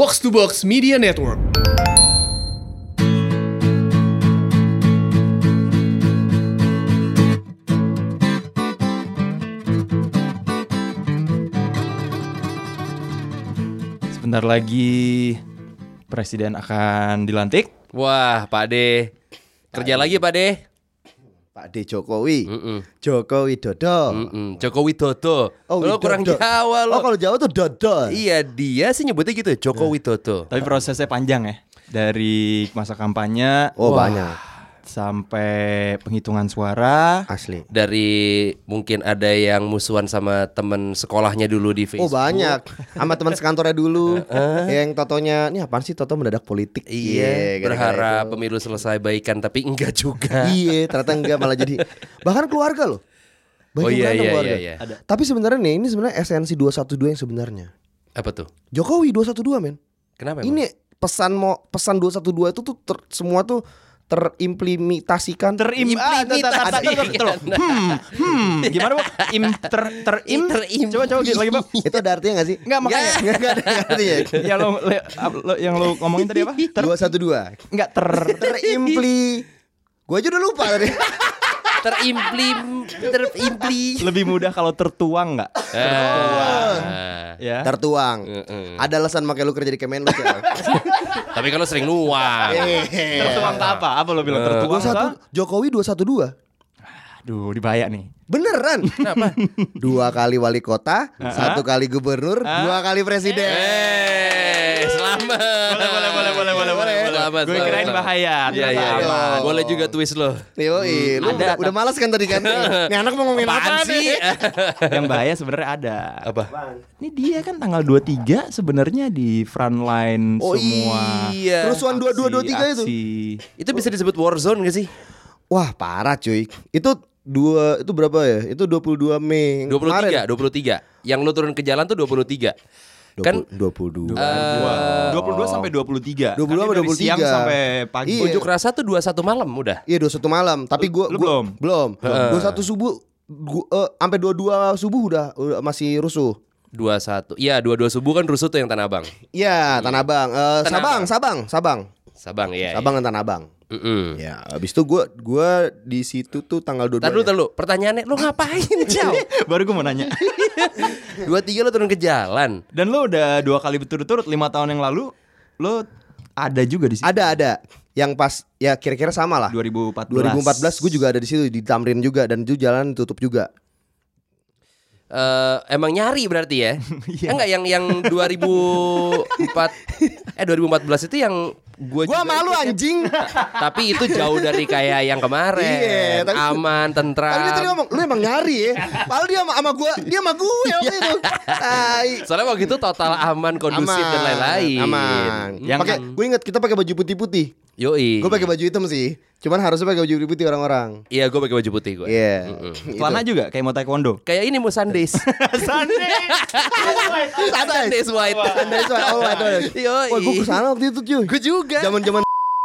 Box to Box Media Network. Sebentar lagi presiden akan dilantik. Wah, Pak De. Kerja lagi, Pak De. Pak D Jokowi. Mm-mm. Jokowi Dodo. Mm-mm. Jokowi Dodo. Oh, lo kurang Widodo. Jawa lo. Oh, kalau Jawa tuh Dodo. Iya, dia sih nyebutnya gitu, Jokowi Dodo. Tapi prosesnya panjang ya. Dari masa kampanye Oh, Wah. banyak. Sampai penghitungan suara. Asli. Dari mungkin ada yang musuhan sama temen sekolahnya dulu di Oh, Facebook. banyak. Sama teman sekantornya dulu. yang totonya, ini apaan sih Toto mendadak politik? Iya, gara-gara berharap itu. pemilu selesai baikan tapi enggak juga. Iya, ternyata enggak malah jadi bahkan keluarga loh. Banyak Oh, iya, iya, keluarga. iya, iya. Tapi sebenarnya nih, ini sebenarnya esensi 212 yang sebenarnya. Apa tuh? Jokowi 212 men. Kenapa? emang? Ini pesan mau pesan 212 itu tuh ter- semua tuh terimplementasikan Terim ah, Hmm, hmm, gimana Bang? Im ter terim. Coba coba gitu lagi, Bang. itu ada artinya gak sih? Enggak makanya. Enggak ada artinya. ya lo, lo- yang lo ngomongin tadi apa? Ter 212 enggak ter terimpli Gue aja udah lupa tadi Terimplim, terimpli. lebih mudah kalau tertuang enggak? Ah. Ya. Tertuang Heeh. Ada alasan makanya lu kerja di Kemenlu Cel. Tapi kalau sering nuang. Tertuang ke apa? Apa lo bilang tertuang ke? 21 Jokowi 212 Aduh, dibaya nih. Beneran Kenapa? Dua kali wali kota Satu kali gubernur Dua kali presiden Eh, selamat. Boleh, boleh, boleh, boleh, boleh, boleh. Selamat. Gue kirain bahaya. Iya, iya, iya. aman. Boleh juga twist lo. Yoi, lu Ada, udah, udah malas kan tadi kan Nih anak mau ngomongin apa sih? Yang bahaya sebenarnya ada. Apa? Ini dia kan tanggal 23 sebenarnya di front line Oh semua. iya. Kerusuhan 2223 itu aksi. Itu bisa disebut war zone gak sih? Wah parah cuy Itu dua itu berapa ya? Itu 22 Mei 23, 23. Yang lu turun ke jalan tuh 23. Kan 22 eh, 22 sampai 23. 22 Kan sampai dari 23. siang sampai pagi. Iya. unjuk rasa tuh 21 malam udah. Iya 21 malam Tapi gua, Lu gua belum? Belum 21 subuh gua, eh, Sampai 22 subuh udah, udah Masih rusuh 21. Iya, 22 subuh kan rusuh tuh yang Tanah Abang. Iya Tanah Abang Eh, Tanah Sabang Abang. Sabang Sabang Sabang ya. Sabang dan Tanah Abang Heeh. Ya habis itu gua gua di situ tuh tanggal 22 Tar dulu, tar dulu. Pertanyaannya lu ngapain, Jauh? Baru gue mau nanya. 23 lu turun ke jalan. Dan lo udah dua kali berturut-turut lima tahun yang lalu lo ada juga di situ. Ada ada Yang pas Ya kira-kira sama lah 2014. 2014 gue juga ada di situ di Tamrin juga dan itu jalan tutup juga. Eh emang nyari berarti ya? Enggak yang yang 2004 eh 2014 itu yang gua Gua malu ikut kan. anjing. Tapi itu jauh dari kayak yang kemarin. Iya, tapi- Aman, tentram. Tapi dia tadi ngomong, lu emang nyari ya. Padahal dia sama, sama gua, dia sama gue waktu itu. Tai. Soalnya waktu itu total aman, kondusif dan lain-lain. Aman. Yang- pakai gue inget kita pakai baju putih-putih. Yoi. Gue pakai baju hitam sih. Cuman harusnya pakai baju putih orang-orang. Iya, gue pakai baju putih gue. Iya. Celana juga kayak mau taekwondo. Kayak ini mau Sundays. Santai. Sundays white. Santai soal all white. all white. Yoi. Wah, gue ke sana waktu itu cuy. Gue juga. Zaman-zaman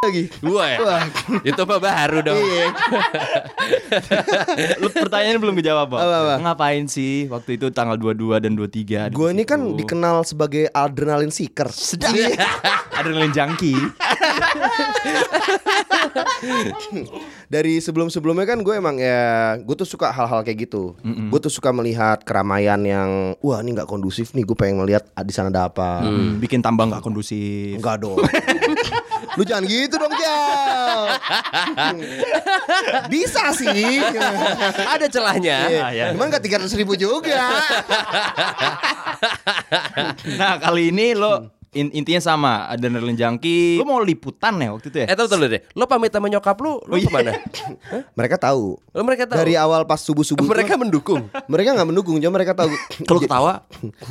lagi. Gue ya. Wah. Itu mah baru dong. Iya. Lu pertanyaannya belum dijawab, Bang. Apa, apa? Ngapain sih waktu itu tanggal 22 dan 23? di Gue ini kan dikenal sebagai adrenalin seeker. sedang adrenalin junkie. Dari sebelum-sebelumnya kan gue emang ya gue tuh suka hal-hal kayak gitu. Gue tuh suka melihat keramaian yang wah ini nggak kondusif nih. Gue pengen melihat ah, di sana ada apa. Hmm, bikin tambang nggak kondusif. Enggak dong. Lu jangan gitu dong Jal Bisa sih. Ada celahnya. Ah, ya. Cuman gak 300 ribu juga. Nah, kali ini lo in- intinya sama, adrenalin junkie. Lo mau liputan ya waktu itu ya? Eh, tahu dulu deh. Lo pamit sama nyokap lu, lu ke mana? Mereka tahu Lo mereka tahu. Dari awal pas subuh-subuh mereka tuh, mendukung. Mereka gak mendukung Cuma mereka tahu Kalau ketawa,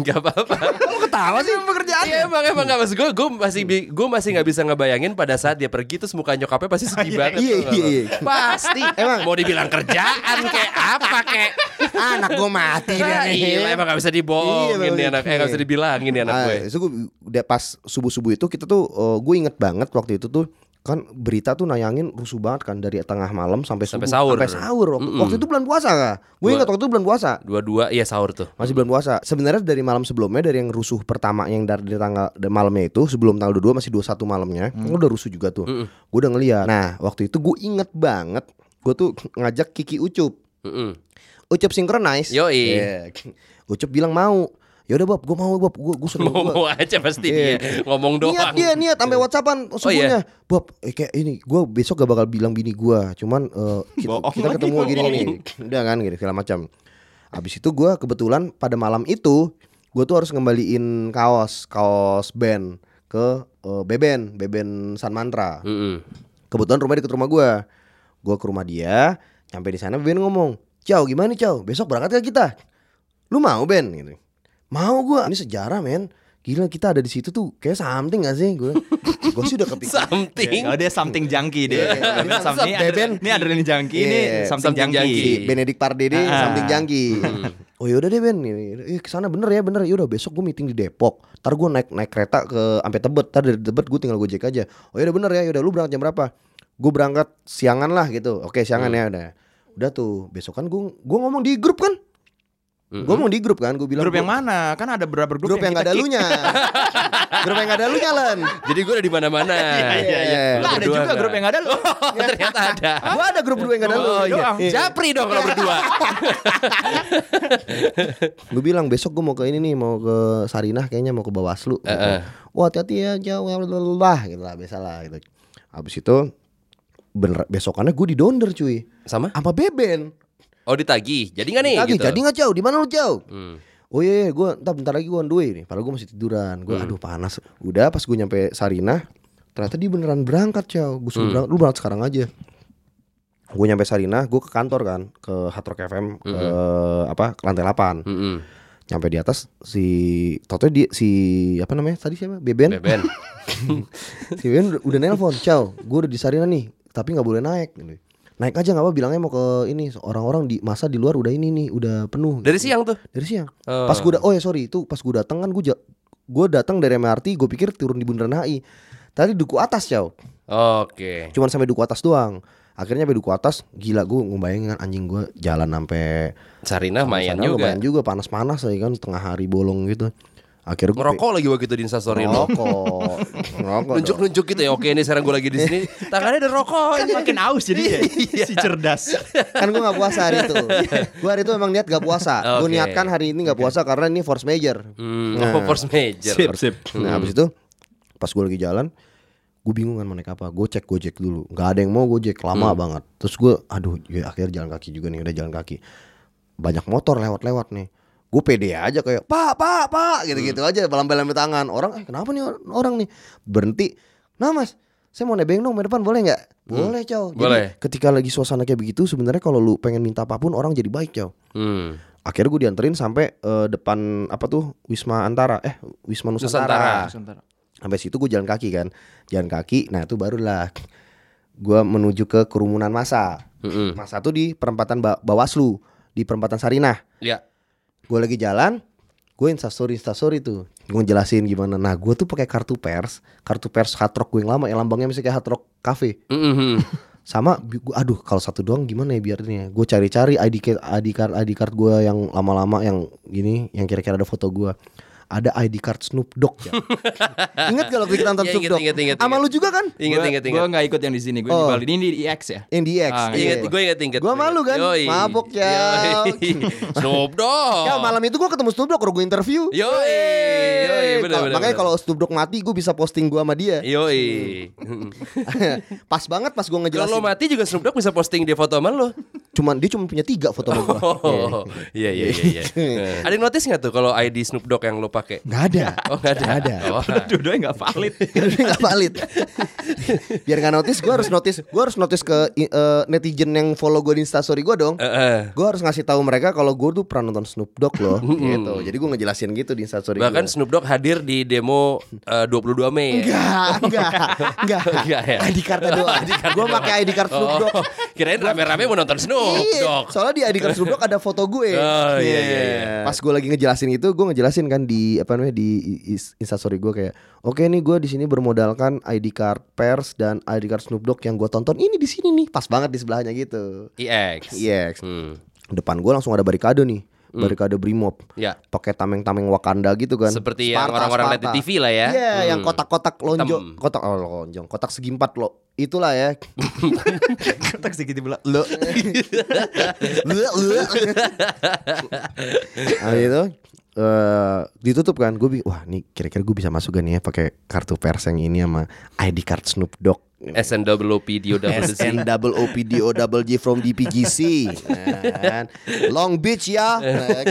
Gak apa-apa. Kamu ketawa sih pekerjaan Iya emang emang gak maksud gue Gue masih gue masih nggak bisa ngebayangin pada saat dia pergi terus muka nyokapnya pasti sedih banget. Iya, nggak iya, lo? iya. Pasti. Emang. mau dibilang kerjaan kayak apa kayak. Anak gue mati dia nih Iya emang gak bisa dibohongin Iya, nih anak. Eh gak bisa dibilangin nih anak Ah, gue. itu gue udah pas subuh subuh itu kita tuh gue inget banget waktu itu tuh kan berita tuh nayangin rusuh banget kan dari tengah malam sampai Sampai subuh sahur. sampai sahur waktu, Mm-mm. waktu itu bulan puasa kak gue ingat waktu itu bulan puasa Dua-dua iya sahur tuh. masih bulan puasa sebenarnya dari malam sebelumnya dari yang rusuh pertama yang dari, dari tanggal dari malamnya itu sebelum tanggal 22 masih 21 malamnya kan udah rusuh juga tuh Mm-mm. gue udah ngeliat nah waktu itu gue inget banget gue tuh ngajak Kiki Ucup Mm-mm. Ucup synchronize Yoi. Iya. Ucup bilang mau ya udah Bob gue mau Bob gue gue sering Mau mau aja pasti Iya. dia ngomong Niat doang. dia niat sampai WhatsAppan Oh, subuhnya. Bob, eh, kayak ini gue besok gak bakal bilang bini gue, cuman eh, kita, kita lagi, ketemu gini gini. Udah kan gitu segala macam. Habis itu gue kebetulan pada malam itu gue tuh harus ngembaliin kaos kaos band ke eh, Beben, Beben San Mantra. Mm-mm. Kebetulan rumah deket rumah gue. Gue ke rumah dia, sampai di sana Ben ngomong, "Ciao, gimana nih, Ciao? Besok berangkat gak kita?" Lu mau, Ben? Gitu. Mau gua. Ini sejarah, men. Gila kita ada di situ tuh kayak something gak sih gue? gue sih udah kepikiran. Something. Oh dia something junkie dia. Iya, Ini some- ini ada- Ini ini Iya, something something junkie. junkie. Si Benedict Pardede Ah. something jangki. Oh yaudah deh Ben, eh ke sana bener ya bener. Yaudah besok gue meeting di Depok. Ntar gue naik naik kereta ke sampai Tebet. Ntar dari Tebet gue tinggal gojek aja. Oh yaudah bener ya. Yaudah lu berangkat jam berapa? Gue berangkat siangan lah gitu. Oke siangan ya udah. Udah tuh besok kan gue gue ngomong di grup kan. Gue ngomong di grup kan. Gue bilang Grup yang gua- mana? Kan ada beberapa grup, Grup yang, kita gak ada lunya. grup yang gak ada lunya Len. Jadi gue udah di mana-mana. Iya iya iya. Lah ada juga nggak? grup yang gak ada lu. Oh, ternyata ada. Gue ada grup grup yang gak ada lu. Oh iya. Iya. Japri dong kalau berdua. Gue bilang besok gue mau ke ini nih mau ke Sarinah kayaknya mau ke Bawaslu. gitu. Heeh. Wah hati-hati ya jauh lah gitu lah biasa lah gitu. Habis itu bener besokannya gue di donder cuy Sama? sama Beben. Oh ditagih. Jadi nggak nih? Lagi gitu? jadi nggak jauh di mana lu jauh? Hmm. Oh iya, gue ntar bentar lagi gue on the way nih. Padahal gue masih tiduran. Gue aduh panas. Udah pas gue nyampe Sarinah, ternyata dia beneran berangkat cow. Gue suruh berangkat, lu berangkat sekarang aja. Gue nyampe Sarinah, gue ke kantor kan, ke Hard Rock FM, ke apa, ke lantai 8 Mm-mm. Nyampe di atas si Toto dia si apa namanya tadi siapa? Beben. Beben. si Beben udah, udah nelpon, "Ciao, gue udah di Sarinah nih, tapi nggak boleh naik." Gitu. Naik aja nggak apa bilangnya mau ke ini orang-orang di masa di luar udah ini nih udah penuh Dari siang tuh. dari siang Oh. pas gue udah oh ya sorry itu pas gue datang kan gue gue datang dari MRT gue pikir turun di Bundaran HI tadi duku atas cow Oke. cuman sampai duku atas doang akhirnya sampai duku atas gila gue ngebayangin kan anjing gue jalan sampai Sarina lumayan juga. lumayan juga panas-panas ya kan tengah hari bolong gitu akhirnya gue Ngerokok lagi waktu itu di instastory ngerokok ngerokok dong. Nunjuk-nunjuk gitu ya. Oke ini sekarang gue lagi di sini. Tangannya ada rokok. Kan makin aus jadi ya. si cerdas. kan gue gak puasa hari itu gue hari itu emang niat gak puasa gue Oke. niatkan hari ini gak puasa karena ini force major Hmm, Nah. oh, force major. Sip sip. Nah habis itu pas gue lagi jalan gue bingung kan mau naik apa gue cek gojek dulu nggak ada yang mau gojek lama banget terus gue aduh ya akhirnya jalan kaki juga nih udah jalan kaki banyak motor lewat-lewat nih gue pede aja kayak pak pak pak gitu gitu aja balam-balam tangan. Orang eh kenapa nih or- orang nih berhenti. Nah mas saya mau nebeng dong ke depan boleh nggak? Boleh cow Jadi, Boleh. ketika lagi suasana kayak begitu sebenarnya kalau lu pengen minta apa pun orang jadi baik cow Hmm. akhirnya gue dianterin sampai eh, depan apa tuh Wisma Antara. Eh Wisma Nusantara, Nusantara. sampai situ gue jalan kaki kan. Jalan kaki nah itu barulah gue menuju ke kerumunan masa. Mm-mm. masa tuh di perempatan ba Bawaslu di perempatan Sarinah. Ya. Gue lagi jalan gue instastory instastory tuh. Gue ngejelasin gimana. Nah gue tuh pakai kartu pers. Kartu pers hard rock gue yang lama. Yang lambangnya masih kayak hard rock cafe. Mm-mm. sama gua, aduh kalau satu doang gimana ya biar ini ya gue cari-cari ID card ID card ID card gue yang lama-lama yang gini yang kira-kira ada foto gue ada ID card Snoop Dogg ya ingat gak waktu kita nonton Snoop Dogg inget, inget, sama lu juga kan Ingat ingat Gue ingat. gak ikut yang di sini. Gue Oh. di Bali. Ini di IX ya. yang di X Ah, Ingat, iya. gue ingat ingat. Gua malu kan? Yoi. Mabok, ya. Snoop Dogg. ya malam itu gue ketemu Snoop Dogg kalau gue interview Yoi. Yoi. Bener, Kalau- bener, makanya kalau Snoop Dogg mati gue bisa posting gue sama dia Yoi. pas banget pas gue Kalau lo ngejelasin mati juga Snoop Dogg bisa posting dia foto sama lo. cuman dia cuma punya tiga foto sama gue Oh, iya iya iya. iya. Ada yang notice nggak tuh kalau ID Snoop Dogg yang lo pakai? nggak ada Oh nggak ada. Nggak ada. Oh, Dua-duanya gak valid. Itu nggak valid. Biar nggak notice, gue harus notice, gue harus notice ke eh, netizen yang follow gue di instastory gue dong. eh, eh. Gue harus ngasih tahu mereka kalau gue tuh pernah nonton Snoop Dogg loh, gitu. Jadi gue ngejelasin gitu di instastory. Bahkan gua. Snoop Dogg hadir di demo eh, 22 Mei. ya? Enggak, enggak, enggak. Enggak ya? ID cardnya doang. Gue pakai ID card Snoop Oh, Dogg. Kirain rame-rame mau nonton Snoop Iya, Dogg. soalnya di ID card Snoop Dogg ada foto gue. Oh, iya, iya, iya. Pas gue lagi ngejelasin itu, gue ngejelasin kan di apa namanya di instastory gue kayak, oke nih gue di sini bermodalkan ID card pers dan ID card Snoop Dogg yang gue tonton ini di sini nih, pas banget di sebelahnya gitu. IX. Iya, Hmm. depan gue langsung ada barikade nih, barikade Brimob. Ya. Pakai tameng-tameng Wakanda gitu kan. Seperti yang Sparta, orang-orang lihat di. TV lah ya. Iya, Hmm. yang kotak-kotak lonjong, kotak oh lonjong, kotak segi empat lo. Itulah ya. Kotak sedikit bilang lo. nah itu eh ditutup kan. Gue wah nih kira-kira gue bisa masuk gak nih ya pakai kartu pers yang ini sama ID card Snoop Dogg? Double Z. SN double O P D O double G from DPGC Nah, kan. Long Beach ya. Nah,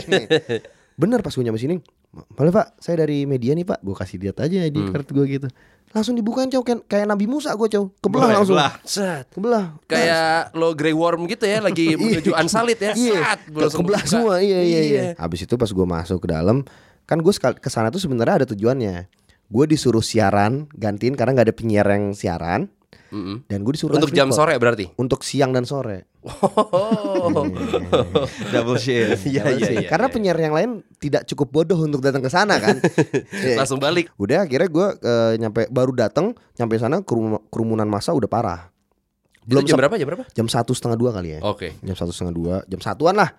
bener pas gue nyampe sini boleh pak? Saya dari media nih pak. Gue kasih lihat aja ID card gue gitu langsung dibukain cow kayak, kayak Nabi Musa gue cow kebelah Boleh, langsung belah. Set. kebelah Kayak lo Grey Worm gitu ya lagi menuju Unsolid ya. Iya, Set, kebelah buka. semua. Iya, iya, iya. Habis itu pas gue masuk ke dalam, kan gue ke sana tuh sebenarnya ada tujuannya. Gue disuruh siaran, gantiin karena nggak ada penyiar yang siaran. Mm-mm. Dan gue disuruh Untuk jam sore berarti. Untuk siang dan sore. Oh. Double shift. Iya, Jangan iya, sih. iya, Karena iya. penyiar yang lain tidak cukup bodoh untuk datang ke sana kan. Iya. Langsung balik. Udah akhirnya gue eh, nyampe baru datang, nyampe sana kerum- kerumunan masa udah parah. Belum jam berapa? Jam berapa? Jam satu setengah dua kali ya. Oke. jam satu setengah dua jam satuan lah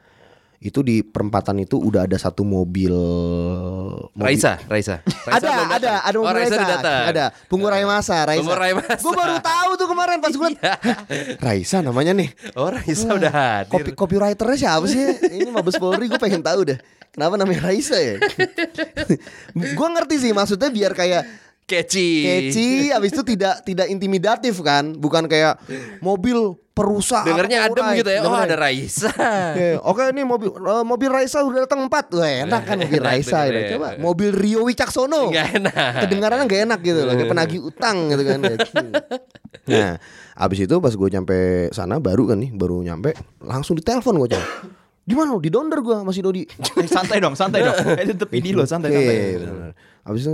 itu di perempatan itu udah ada satu mobil, mobil- Raisa, Raisa. Raisa ada ada datang. ada mobil oh, Raisa Raisa, datang. ada pengurai masa Raisa Pengurai massa. gue baru tahu tuh kemarin pas gue liat Raisa namanya nih Oh, Raisa udah hadir. Kopi copywriternya siapa sih ini Mabes Polri gue pengen tahu deh kenapa namanya Raisa ya gue ngerti sih maksudnya biar kayak Catchy. catchy abis itu tidak tidak intimidatif kan bukan kayak mobil perusahaan Dengernya adem gitu ya. Oh, ada Raisa. Oke, oke ini mobil eh, mobil Raisa udah datang empat. Wah, enak kan mobil Enak Raisa ini. Coba mobil Rio Wicaksono. Enggak enak. Kedengarannya gak enak gitu loh, kayak penagih utang gitu kan. Nah, abis itu pas gue nyampe sana baru kan nih, baru nyampe langsung ditelepon gue coba. Di mana lo? Di Donder gue masih Dodi. Eh, santai dong, santai dong. Eh, tetep ini lo santai Oke, santai. bener. Abis itu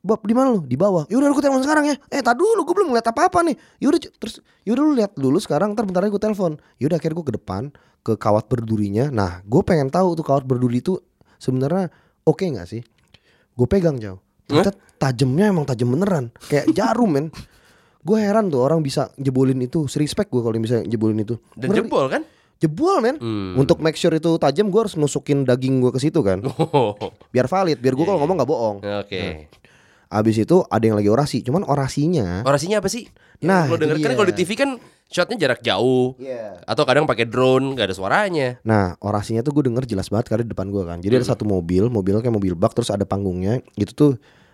Bob di mana lu? Di bawah. Yaudah aku telepon sekarang ya. Eh, tadi dulu gue belum ngeliat apa-apa nih. Yaudah terus yaudah lu lihat dulu sekarang ntar bentar lagi gue telepon. Yaudah akhirnya gue ke depan ke kawat berdurinya. Nah, gue pengen tahu tuh kawat berduri itu sebenarnya oke nggak sih? Gue pegang jauh. Ternyata tajamnya emang tajam beneran. Kayak jarum men. Gue heran tuh orang bisa jebolin itu. Respect gue kalau bisa jebolin itu. Dan Ngeri. jebol kan? Jebol men. Hmm. Untuk make sure itu tajam gue harus nusukin daging gue ke situ kan. Oh. Biar valid. Biar gue kalau ngomong nggak bohong. Oke. Abis itu ada yang lagi orasi, cuman orasinya Orasinya apa sih? Nah, lo denger kan kalau di TV kan shotnya jarak jauh. Iya. Atau kadang pakai drone, nggak ada suaranya. Nah orasinya tuh gue denger jelas banget karena di depan gue kan. Jadi ada satu mobil, mobilnya kayak mobil bak terus ada panggungnya. Itu tuh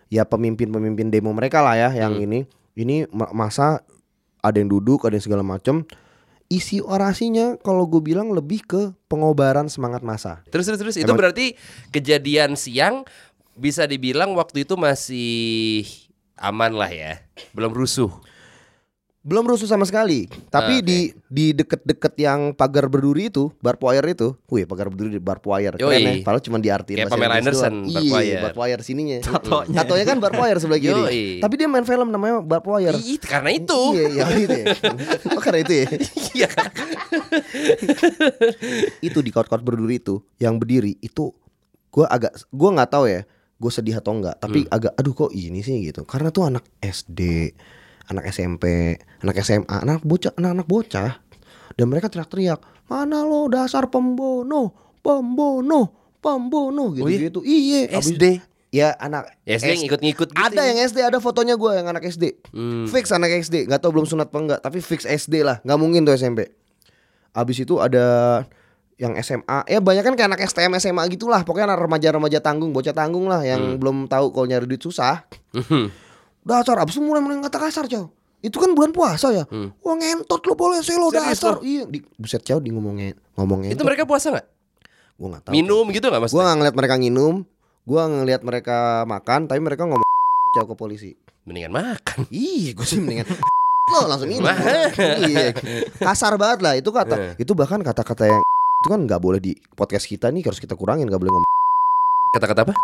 ya pemimpin-pemimpin demo mereka lah ya yang ini. Ini ma- masa ada yang duduk, ada yang segala macem. Isi orasinya kalau gue bilang lebih ke pengobaran semangat masa Terus terus terus. Itu Emang- berarti kejadian siang bisa dibilang waktu itu masih aman lah ya. Belum rusuh. Belum rusuh sama sekali Tapi Oke. di di deket-deket yang pagar berduri itu, barbed itu Wih pagar berduri barbed wire Keren Yoi. ya, padahal cuma diartiin Kayak Pamela Anderson, barbed wire. Iya, barbed wire sininya Tatonya. Tatonya kan barbed wire sebelah kiri. Yoi. Tapi dia main film namanya barbed wire. Ih, karena itu. Iya, iya itu ya. Oh, karena itu ya. Iya. itu di kaut-kaut berduri itu yang berdiri itu gua agak gua nggak tahu ya. Gue sedih atau enggak, tapi agak aduh kok ini sih gitu. Karena tuh anak SD, anak SMP, anak SMA, anak bocah, anak-anak bocah. Dan mereka teriak-teriak, "Mana lo dasar pembono, pembono, pembono" Oh iya? gitu-gitu. Iya, abis- SD. Ya anak SD yang ikut-ngikut gitu. Ada ya? yang SD, ada fotonya gue yang anak SD. Hmm. Fix anak SD, nggak tahu belum sunat apa enggak, tapi fix SD lah, nggak mungkin tuh SMP. Abis itu ada yang SMA, ya banyak kan kayak anak STM SMA gitulah, pokoknya anak remaja-remaja tanggung, bocah tanggung lah, yang belum tahu kalau nyari duit susah. Hmm. Dasar, abis itu mulai mulai kata kasar cow. Itu kan bulan puasa ya. Wah ngentot lo boleh sih lo dasar. Iya, di, buset cow di ngomongnya ngomongnya Itu mereka puasa nggak? Gue nggak tahu. Minum gitu nggak Gue maksudnya? nggak ngeliat mereka nginum, gue ngeliat mereka makan, tapi mereka ngomong cow ke polisi. Mendingan makan. Iya, gue sih mendingan lo langsung ini. iya. Kasar banget lah itu kata. Itu bahkan kata-kata yang itu kan nggak boleh di podcast kita nih harus kita kurangin nggak boleh ngomong. Kata-kata apa?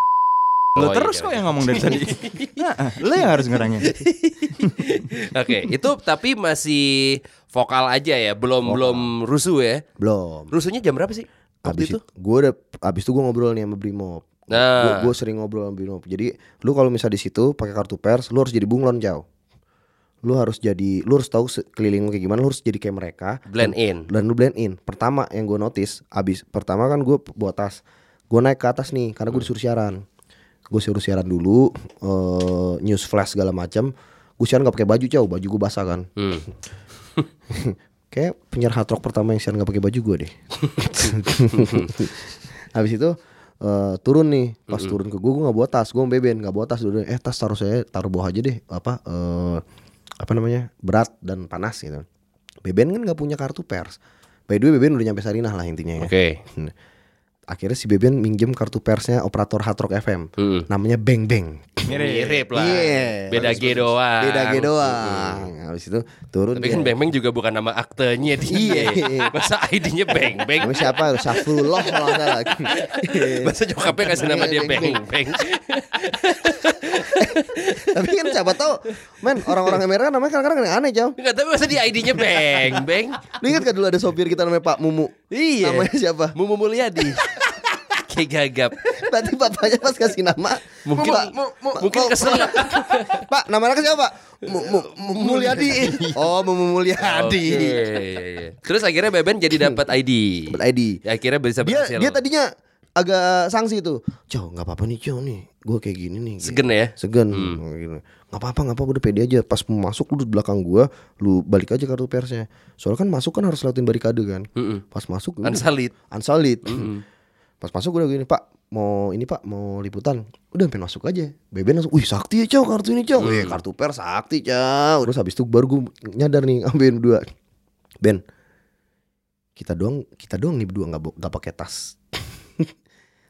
Lo Oh, terus iya. kok yang ngomong dari tadi. Nah, lo yang harus ngerangin. Oke, itu tapi masih vokal aja ya, belum belum rusuh ya. Belum. Rusuhnya jam berapa sih? Abis itu? itu, gue udah abis itu gue ngobrol nih sama Brimob. Nah. Gue sering ngobrol sama Brimob. Jadi lu kalau misal di situ pakai kartu pers, lu harus jadi bunglon jauh. Lu harus jadi, lu harus tahu sekeliling lu kayak gimana, lu harus jadi kayak mereka. Blend in. Dan lu blend in. Pertama yang gue notice, abis pertama kan gue bawa tas, gue naik ke atas nih karena gue Hmm. disuruh siaran. Gue suruh siaran dulu, eh, news flash segala macam. Gue siaran gak pakai baju jauh, baju gue basah kan. Hmm. Kayak penyiar hard rock pertama yang siaran gak pakai baju gue deh. Habis itu eh, turun nih, pas turun ke gue gue nggak bawa tas, gue beben nggak bawa tas dulu. Eh tas taruh saya taruh bawah aja deh, apa eh, apa namanya berat dan panas gitu. Beben kan nggak punya kartu pers. By the way Beben udah nyampe Sarinah lah intinya ya. Oke. Nah, Akhirnya si Beben minjem kartu persnya operator Hard Rock FM. Hmm. Namanya Beng Beng. Mirip lah. Iya. Beda G doang. Beda G doang. Habis itu turun Tapi dia. kan Beng Beng juga bukan nama aktenya dia. Iya. Masa ID-nya Beng Beng? Namanya siapa? Syafrullah kalau nggak salah. Masa nyokapnya kasih nama dia Beng Beng? Tapi kan siapa tahu, men orang-orang Amerika namanya kadang-kadang aneh jauh. Enggak, tapi masa di ID-nya Beng Beng? Lu ingat gak dulu ada sopir kita namanya Pak Mumu? Iya. Namanya siapa? Mumu Mulyadi. Kayak gagap. Berarti bapaknya pas kasih nama Mungkin Pak, mu- mu- mungkin mu- kesel. Pak, nama anaknya siapa, Pak? Mu- mu- mu- Mulyadi. Oh, Mumu Oke, Mulyadi. iya, iya. Terus akhirnya Beben jadi dapat ID. Dapat ID. Ya, akhirnya bisa Dia berhasil. dia tadinya agak sanksi tuh. Cow, nggak apa-apa nih, Cow nih. Gue kayak gini nih. Segen ya? Segen. Gitu. Nggak apa-apa, nggak apa-apa. Udah pede aja. Pas masuk lu di belakang gua, lu balik aja kartu persnya. Soalnya kan masuk kan harus lewatin barikade kan. Mm-mm. Pas masuk gua- Unsolid. Unsolid. Pas masuk gue udah gini, Pak, mau ini Pak, mau liputan. Udah pengen masuk aja. Beben langsung, wih sakti ya cow kartu ini cow. Wih kartu pers sakti cow. Terus habis itu baru gue nyadar nih, ambil berdua. Ben, kita doang, kita doang nih berdua nggak nggak pakai tas.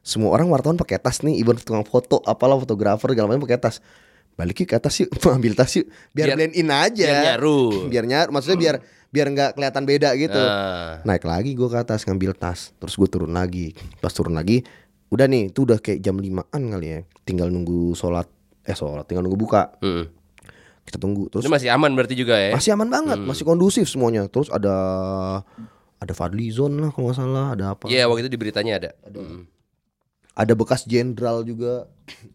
Semua orang wartawan pakai tas nih, even tukang foto, apalah fotografer segala macam pakai tas. Balik ke atas yuk, ambil tas yuk, biar, Biar- blend in aja. biar nyaru. Biar nyaru, maksudnya biar biar nggak kelihatan beda gitu Ah. naik lagi gue ke atas ngambil tas terus gue turun lagi pas turun lagi udah nih itu udah kayak jam limaan kali ya tinggal nunggu sholat eh sholat tinggal nunggu buka kita tunggu terus Ini masih aman berarti juga ya? masih aman banget masih kondusif semuanya terus ada ada Fadlizon lah kalau nggak salah ada apa Iya, waktu itu di beritanya ada. Mm. Ada bekas jenderal juga.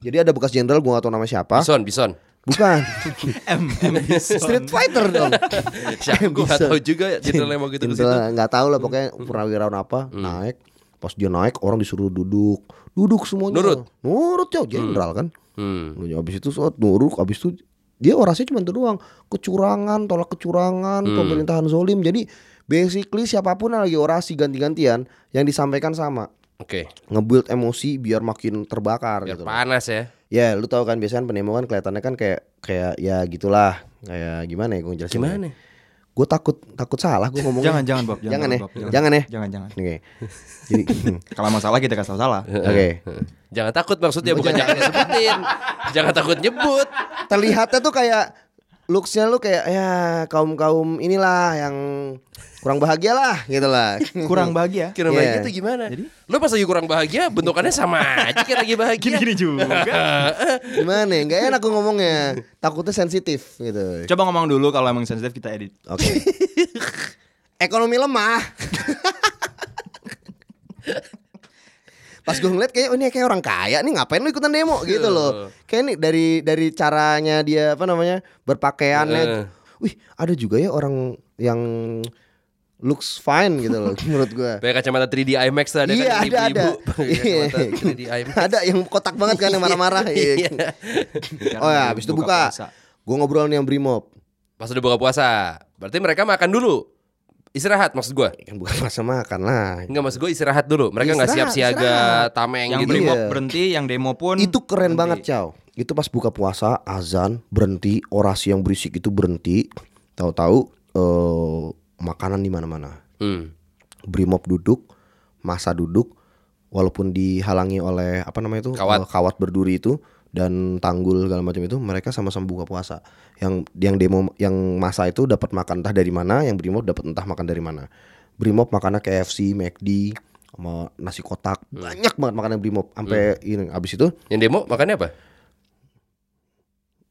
Jadi ada bekas jenderal gue gak tahu nama siapa. Bison, Bison. bukan. M M Street Fighter dong. Siapa? Gue gak Bison. tahu juga jenderal yang mau gitu. Jenderal nggak tahu lah pokoknya purnawirawan apa naik. Pas dia naik orang disuruh duduk. Duduk semuanya. Nurut? nurut cow jenderal kan. Hmm. Lu habis itu sholat nurut habis itu dia orasinya cuma itu doang. Kecurangan tolak kecurangan pemerintahan zolim. Jadi basically siapa pun yang lagi orasi ganti-gantian yang disampaikan sama Oke, ngebuild emosi biar makin terbakar biar gitu loh. panas ya. ya lu tahu kan biasanya kan penemo kan kelihatannya kan kayak kayak ya gitulah kayak gimana ya gue jelasin Gimana? gue takut takut salah gue ngomongnya Jangan jangan Bob, jangan, ya Bob, jangan ya Jangan jangan. oke jadi Kalau masalah kita kasih salah. oke Jangan takut maksudnya bukan jangan disebutin. jangan takut nyebut. terlihatnya tuh kayak looksnya lu kayak ya kaum kaum inilah yang kurang bahagia lah gitu lah Kurang bahagia. Kira Iya. bahagia tuh gimana? Lu pas lagi kurang bahagia bentukannya sama aja kayak lagi bahagia. Gini-gini juga. gimana ya nggak enak gue ngomongnya takutnya sensitif gitu Coba ngomong dulu kalau emang sensitif kita edit. oke ekonomi lemah pas gue ngeliat kayak oh ini kayak orang kaya nih ngapain lu ikutan demo gitu loh kayak nih dari dari caranya dia apa namanya berpakaiannya Heeh. wih ada juga ya orang yang looks fine gitu loh menurut gue Pakai kacamata 3D IMAX tuh ada Iya, kan ada, ada. pakai kacamata 3D IMAX. ada yang kotak banget kan yang marah-marah iya. oh ya habis itu buka, puasa. gue ngobrol nih yang Brimob Pas udah buka puasa. Berarti mereka makan dulu. Istirahat maksud gua. kan bukan masa makan lah Enggak maksud gua istirahat dulu. Mereka nggak siap siaga istirahat. tameng Yang gitu. brimob Iya. berhenti, yang demo pun itu keren berhenti. banget Chow itu pas buka puasa azan berhenti orasi yang berisik itu berhenti tahu-tahu eh, makanan di mana-mana. Hmm. Brimob duduk masa duduk walaupun dihalangi oleh apa namanya itu Kawat. eh, kawat berduri itu dan tanggul segala macam itu mereka sama-sama buka puasa. Yang yang demo yang masa itu dapat makan entah dari mana yang Brimob dapat entah makan dari mana. Brimob makannya KFC McD sama nasi kotak. Banyak banget makanan Brimob sampai ini abis itu Yang demo makannya apa?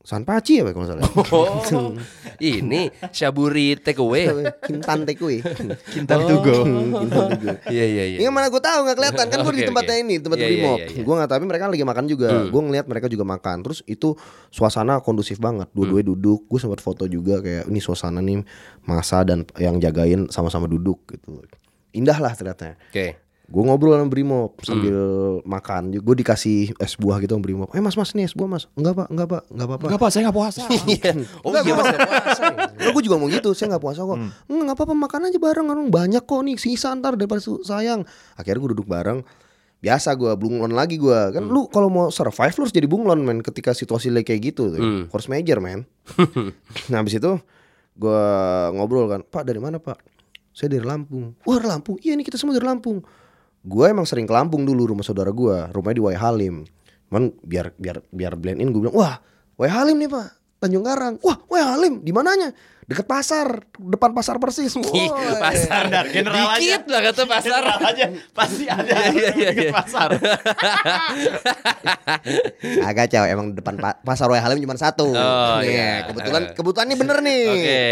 Sanpaci ya kalau salah. Oh, ini Shaburi takeaway. Kintan takeaway. Kintan to go. Kintan to go. Iya iya iya. Ini mana gue tahu nggak kelihatan kan gue Oke, di tempatnya oke. ini tempat Iya, Brimob. iya, iya, iya. Gue nggak tahu tapi mereka lagi makan juga. Gue ngeliat mereka juga makan. Terus itu suasana kondusif banget. Dua-duanya duduk. Gue sempat foto juga kayak ini suasana nih masa dan yang jagain sama-sama duduk gitu. Indah lah ternyata. Oke. Gue ngobrol sama Brimob sambil makan. Gue dikasih es buah gitu sama Brimob. Eh mas mas nih es buah mas. Enggak pak, enggak pak, enggak apa-apa. Enggak apa, saya enggak puasa. Iya. Oh Enggak, iya gua mas. nggak puasa. Enggak, gue juga mau gitu. Saya nggak puasa kok. Enggak, nggak apa-apa makan aja bareng. Kan banyak kok nih sisa ntar daripada su- sayang. Akhirnya gue duduk bareng. Biasa gue bunglon lagi gue kan lu kalau mau survive lu harus jadi bunglon men ketika situasi lagi kayak gitu tuh. Hmm. force major men nah habis itu gue ngobrol kan pak dari mana pak saya dari Lampung wah dari Lampung iya nih kita semua dari Lampung gue emang sering ke Lampung dulu rumah saudara gue rumahnya di Wai Halim. Cuman biar biar biar blend in gue bilang wah Wai Halim nih pak. Tanjung Karang. Wah Wai Halim? Di mananya deket pasar depan pasar persis Woi. pasar Standar, general aja. Dikit lah kata pasar. General aja pasti ada Iya, iya, iya, iya. pasar. agak cewek emang depan pa- pasar Wai Halim cuma satu Oh, Nih, iya. kebetulan kebetulan ini bener nih Oke.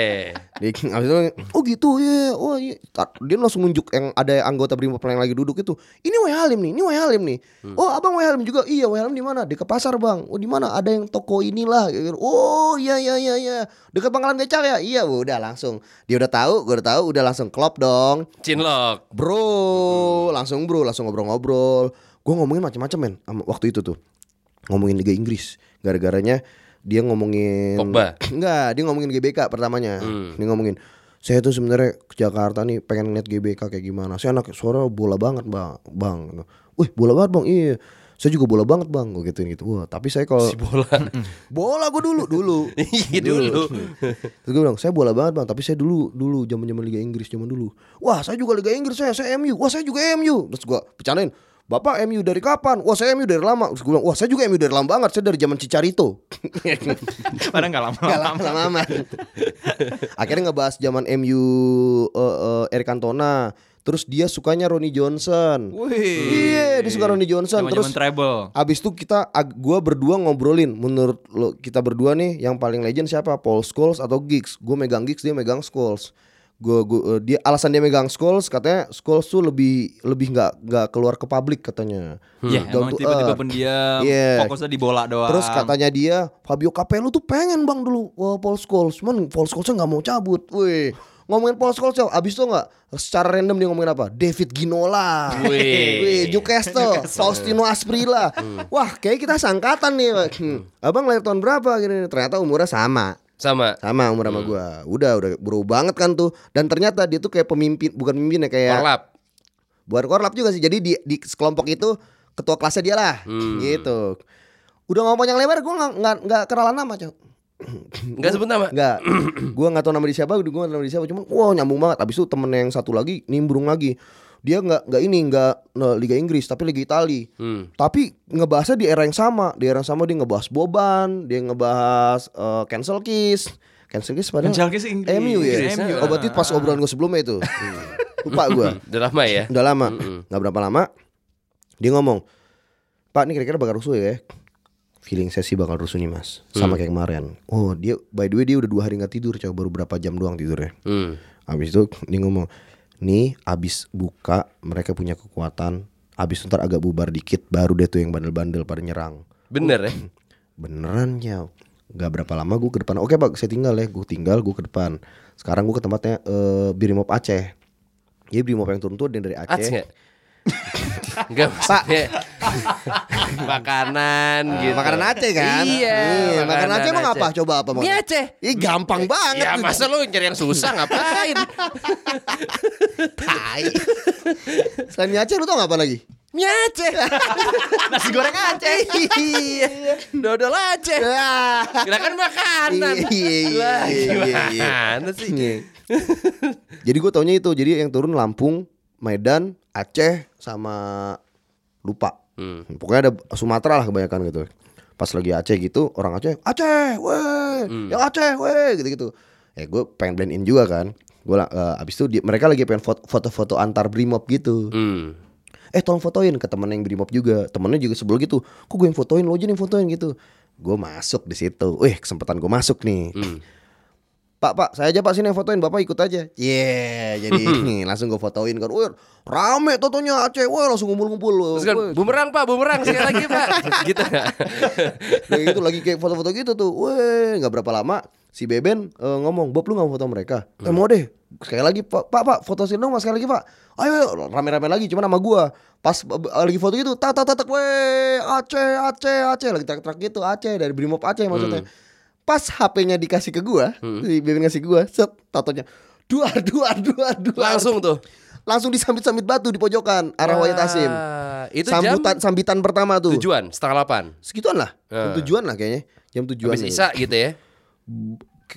Dia abis itu, oh gitu ya, oh iya. Dia langsung nunjuk yang ada anggota Brimob yang lagi duduk itu. Ini Wai Halim nih, ini Wai Halim nih. Oh abang Wai Halim juga, iya Wai Halim di mana? Di ke pasar bang. Oh di mana? Ada yang toko inilah. Oh iya iya iya iya. Dekat pangkalan becak ya? Iya, udah langsung. Dia udah tahu, gue udah tahu, udah langsung klop dong. Cinlok. Bro, langsung bro, langsung ngobrol-ngobrol. Gue ngomongin macam-macam men, waktu itu tuh. Ngomongin Liga Inggris. Gara-garanya dia ngomongin Pogba. Enggak, dia ngomongin GBK pertamanya. Hmm. Dia ngomongin saya tuh sebenarnya ke Jakarta nih pengen ngeliat GBK kayak gimana. Saya anak suara bola banget, Bang. Bang. Wih, bola banget, Bang. Iya. Saya juga bola banget, Bang. Gue gituin gitu. Wah, tapi saya kalau Si bola. bola gue dulu, dulu. Iya dulu. Terus gue bilang, saya bola banget bang, tapi saya dulu dulu zaman zaman Liga Inggris zaman dulu. Wah, saya juga Liga Inggris saya, saya MU. Wah, saya juga MU. Terus gue bercandain, Bapak MU dari kapan? Wah, saya MU dari lama. Terus gue bilang, wah, saya juga MU dari lama banget. Saya dari zaman Cicarito. Padahal enggak lama. Gak lama lama. Akhirnya ngebahas zaman MU uh, uh, Eric Cantona. Terus dia sukanya Ronnie Johnson. Wih. Iya, dia suka Ronnie Johnson. Terus Zaman-zaman treble. Abis itu kita gua berdua ngobrolin menurut lo kita berdua nih yang paling legend siapa Paul Scholes atau Giggs gue megang Giggs dia megang Scholes gue gue dia alasan dia megang Scholes katanya Scholes tuh lebih lebih nggak nggak keluar ke publik katanya Ya, Down emang to tiba-tiba earth. pendiam, Iya. fokusnya di bola doang. Terus katanya dia Fabio Capello tuh pengen bang dulu wah, Paul Scholes cuman Paul Scholesnya nggak mau cabut Wih ngomongin Paul Scholes abis itu nggak secara random dia ngomongin apa David Ginola Wih. Newcastle, Faustino Asprilla. Wah, kayak kita sangkatan nih. Hmm. Abang lahir tahun berapa gini? Ternyata umurnya sama. Sama. Sama umur sama gua. Udah, udah bro banget kan tuh. Dan ternyata dia tuh kayak pemimpin, bukan pemimpin ya kayak Korlap. bukan korlap juga sih. Jadi di di kelompok itu ketua kelasnya dia lah. Gitu. Udah ngomong yang lebar gua nggak nggak nggak kenalan nama, Cok. Enggak sebut nama. Enggak. gua nggak tahu nama dia siapa, gua nggak tahu nama dia siapa, cuman wah nyambung banget. Abis itu temen yang satu lagi nimbrung lagi. Dia nggak nggak ini nggak nah, Liga Inggris tapi Liga Itali. Hmm. Tapi ngebahasnya di era yang sama. Di era yang sama dia ngebahas Boban, dia ngebahas eh, cancel kiss. Cancel kiss padahal Cancel kiss Inggris. MU ya. Inggris, MU. Oh berarti pas obrolan gue sebelumnya itu. Lupa gua. Udah lama ya. Udah lama. nggak berapa lama. Dia ngomong, "Pak, ini kira-kira bakal rusuh ya?" Feeling saya sih bakal rusuh nih mas. Sama kayak kemarin. Oh dia by the way dia udah dua hari nggak tidur Coba baru berapa jam doang tidurnya. Hmm. Habis itu dia ngomong Nih abis buka mereka punya kekuatan. Abis ntar agak bubar dikit Baru deh tuh yang bandel-bandel pada nyerang. Bener ya. Beneran ya Gak berapa lama gue ke depan. Oke pak saya tinggal ya. Gue tinggal gue ke depan. Sekarang gue ke tempatnya eh Brimob Aceh. Jadi Brimob yang turun tuh ada dari Aceh. Nggak? Enggak maksudnya makanan gitu. Makanan Aceh kan Iya. Iya, Makanan Aceh emang apa Coba apa mau Mie Aceh. Ih gampang banget Ya masa lu nyari yang susah ngapain? Tai Selain mie Aceh lu tau apa lagi Mie Aceh. Nasi goreng Aceh. Iya. Dodol Aceh. Ya. Kira kan makanan. Iya, iya, iya, iya, iya. gimana sih? Iya. Jadi gue taunya itu Jadi yang turun Lampung Medan Aceh Sama Lupa Hmm. Pokoknya ada Sumatera lah kebanyakan gitu Pas lagi Aceh gitu Orang Aceh Aceh weh Yang Aceh weh Gitu-gitu Eh gue pengen blend in juga kan Gue uh, abis itu dia- mereka lagi pengen foto- foto-foto antar brimob gitu Hmm. Eh tolong fotoin ke temen yang brimob juga Temennya juga sebelum gitu Kok gue yang fotoin lo aja yang fotoin gitu Gue masuk di situ. Wih, kesempatan gue masuk nih. Hmm. Pak, Pak, saya aja Pak sini yang fotoin, Bapak ikut aja. Yeah, jadi nih langsung gue fotoin kan. Wih, rame totonya Aceh. Wih, langsung ngumpul-ngumpul. Terus kan Wih, bumerang pak, bumerang sekali lagi pak. gitu? Nah itu lagi kayak foto-foto gitu tuh. Weh, nggak berapa lama si Beben eh, ngomong, "Bob lu nggak mau foto mereka?" Eh mau deh. Sekali lagi, Pak, Pak, Pak, foto sini dong Mas, sekali lagi, Pak. Ayo, ayo, rame-rame lagi cuma nama gua. Pas eh, lagi foto gitu, tak tak tak weh, Aceh, Aceh, Aceh lagi teriak-teriak gitu, Aceh dari Brimob Aceh maksudnya. Pas HP-nya dikasih ke gua, si Beben ngasih gua, set tatonya. Duar, duar, duar, duar. Langsung tuh. langsung disambit-sambit batu di pojokan arah Wayat Asim. Wah, Itu Sambutan jam sambitan pertama tuh. tujuan setengah delapan. Segituan lah. Jam Eh. tujuan lah kayaknya. Jam tujuan. Habis Isa gitu ya.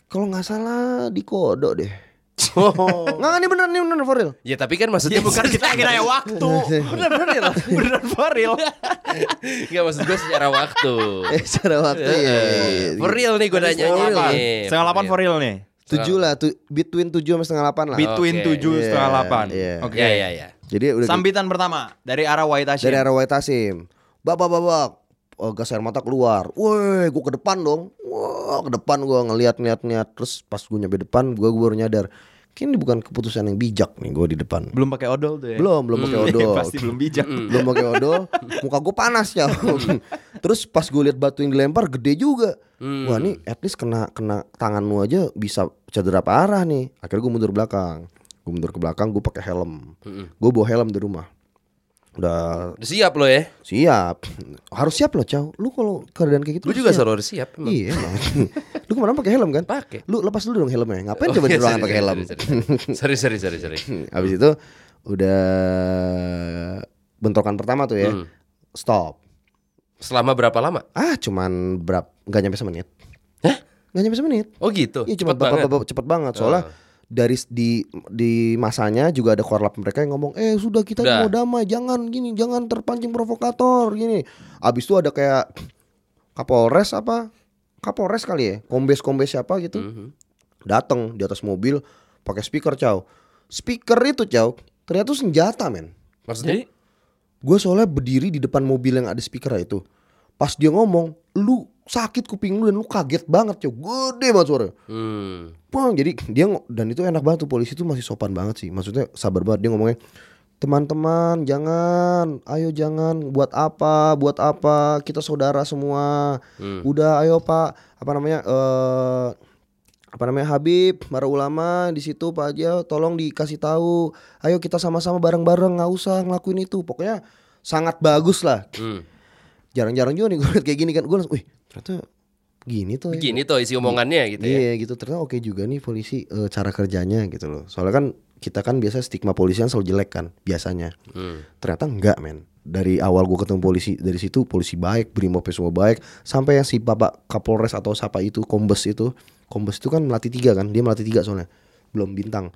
Kalau nggak salah di kodok deh. Oh. Nggak ini bener nih bener for real. ya tapi kan maksudnya Ya bukan kita nanya waktu. Bener bener bener for real. Enggak maksud gue secara waktu. Eh secara waktu ya. ya, ya. For real nih gue nanya real. nih. Setengah delapan for real nih. Tujuh lah, tu, between tujuh sama setengah delapan lah. Between tujuh Iya, setengah delapan. iya. Oke. Ya ya ya. Jadi udah Sambitan pertama dari arah White Asim. dari arah White Asim. Babak babak. Oh, gas air mata keluar. Woi, gua ke depan dong. Wah, ke depan gua ngeliat ngeliat ngeliat. Terus pas gua nyampe depan, gua, gua baru nyadar. Ini bukan keputusan yang bijak nih gua di depan. Belum pakai odol tuh ya. Belum, belum pakai Hmm, odol. Pasti belum bijak. belum pakai odol muka gue panas ya terus pas gue lihat batu yang dilempar gede juga wah nih at least kena kena tangan lu aja bisa cedera parah nih akhirnya gue mundur belakang gue mundur ke belakang gue pakai helm gue bawa helm di rumah udah Udah siap lo ya. siap harus siap loh cow lu kalau keadaan kayak gitu harus juga selalu harus siap. emang. iya emang lu ke mana pakai helm kan Pakai. lu lepas dulu dong helmnya ngapain Oh, coba di iya, ruangan sorry, pakai helm sorry, Sorry sorry sorry habis itu udah bentrokan pertama tuh ya Hmm. stop Selama berapa lama? Ah, cuman berapa? Gak nyampe semenit. Hah? Gak nyampe semenit. Oh gitu. Iya, cuma Cepet banget. cepet banget. Soalnya Ah. Dari di di masanya juga ada korlap mereka yang ngomong, eh sudah kita Udah. mau damai, jangan gini, jangan terpancing provokator gini. Abis itu ada kayak Kapolres apa? Kapolres kali ya, kombes kombes siapa gitu, Mhm. datang di atas mobil pakai speaker caw. Speaker itu caw, ternyata tuh senjata men. Maksudnya? Gue soalnya berdiri di depan mobil yang ada speaker itu. Pas dia ngomong, lu sakit kuping lu dan lu kaget banget coy. Gede banget suaranya. Hmm. Bang, jadi dia dan itu enak banget tuh polisi tuh masih sopan banget sih. Maksudnya sabar banget dia ngomongnya. Teman-teman, jangan. Ayo jangan buat apa? Buat apa? Kita saudara semua. Hmm. Udah ayo Pak, apa namanya? eh apa namanya Habib, para ulama di situ Pak aja tolong dikasih tahu. Ayo kita sama-sama bareng-bareng nggak usah ngelakuin itu. Pokoknya sangat bagus lah. Hmm. Jarang-jarang juga nih gue liat kayak gini kan. Gue langsung, wih ternyata gini tuh. ya." Begini tuh isi omongannya gitu ya. Iya gitu ternyata oke juga nih polisi eh, cara kerjanya gitu loh. Soalnya kan kita kan biasa stigma polisi kan selalu jelek kan biasanya. Hmm. Ternyata enggak men. Dari awal gue ketemu polisi dari situ polisi baik, brimob semua baik, sampai yang si bapak kapolres atau siapa itu kombes itu, kombes itu kan melatih tiga kan, dia melatih tiga soalnya, belum bintang.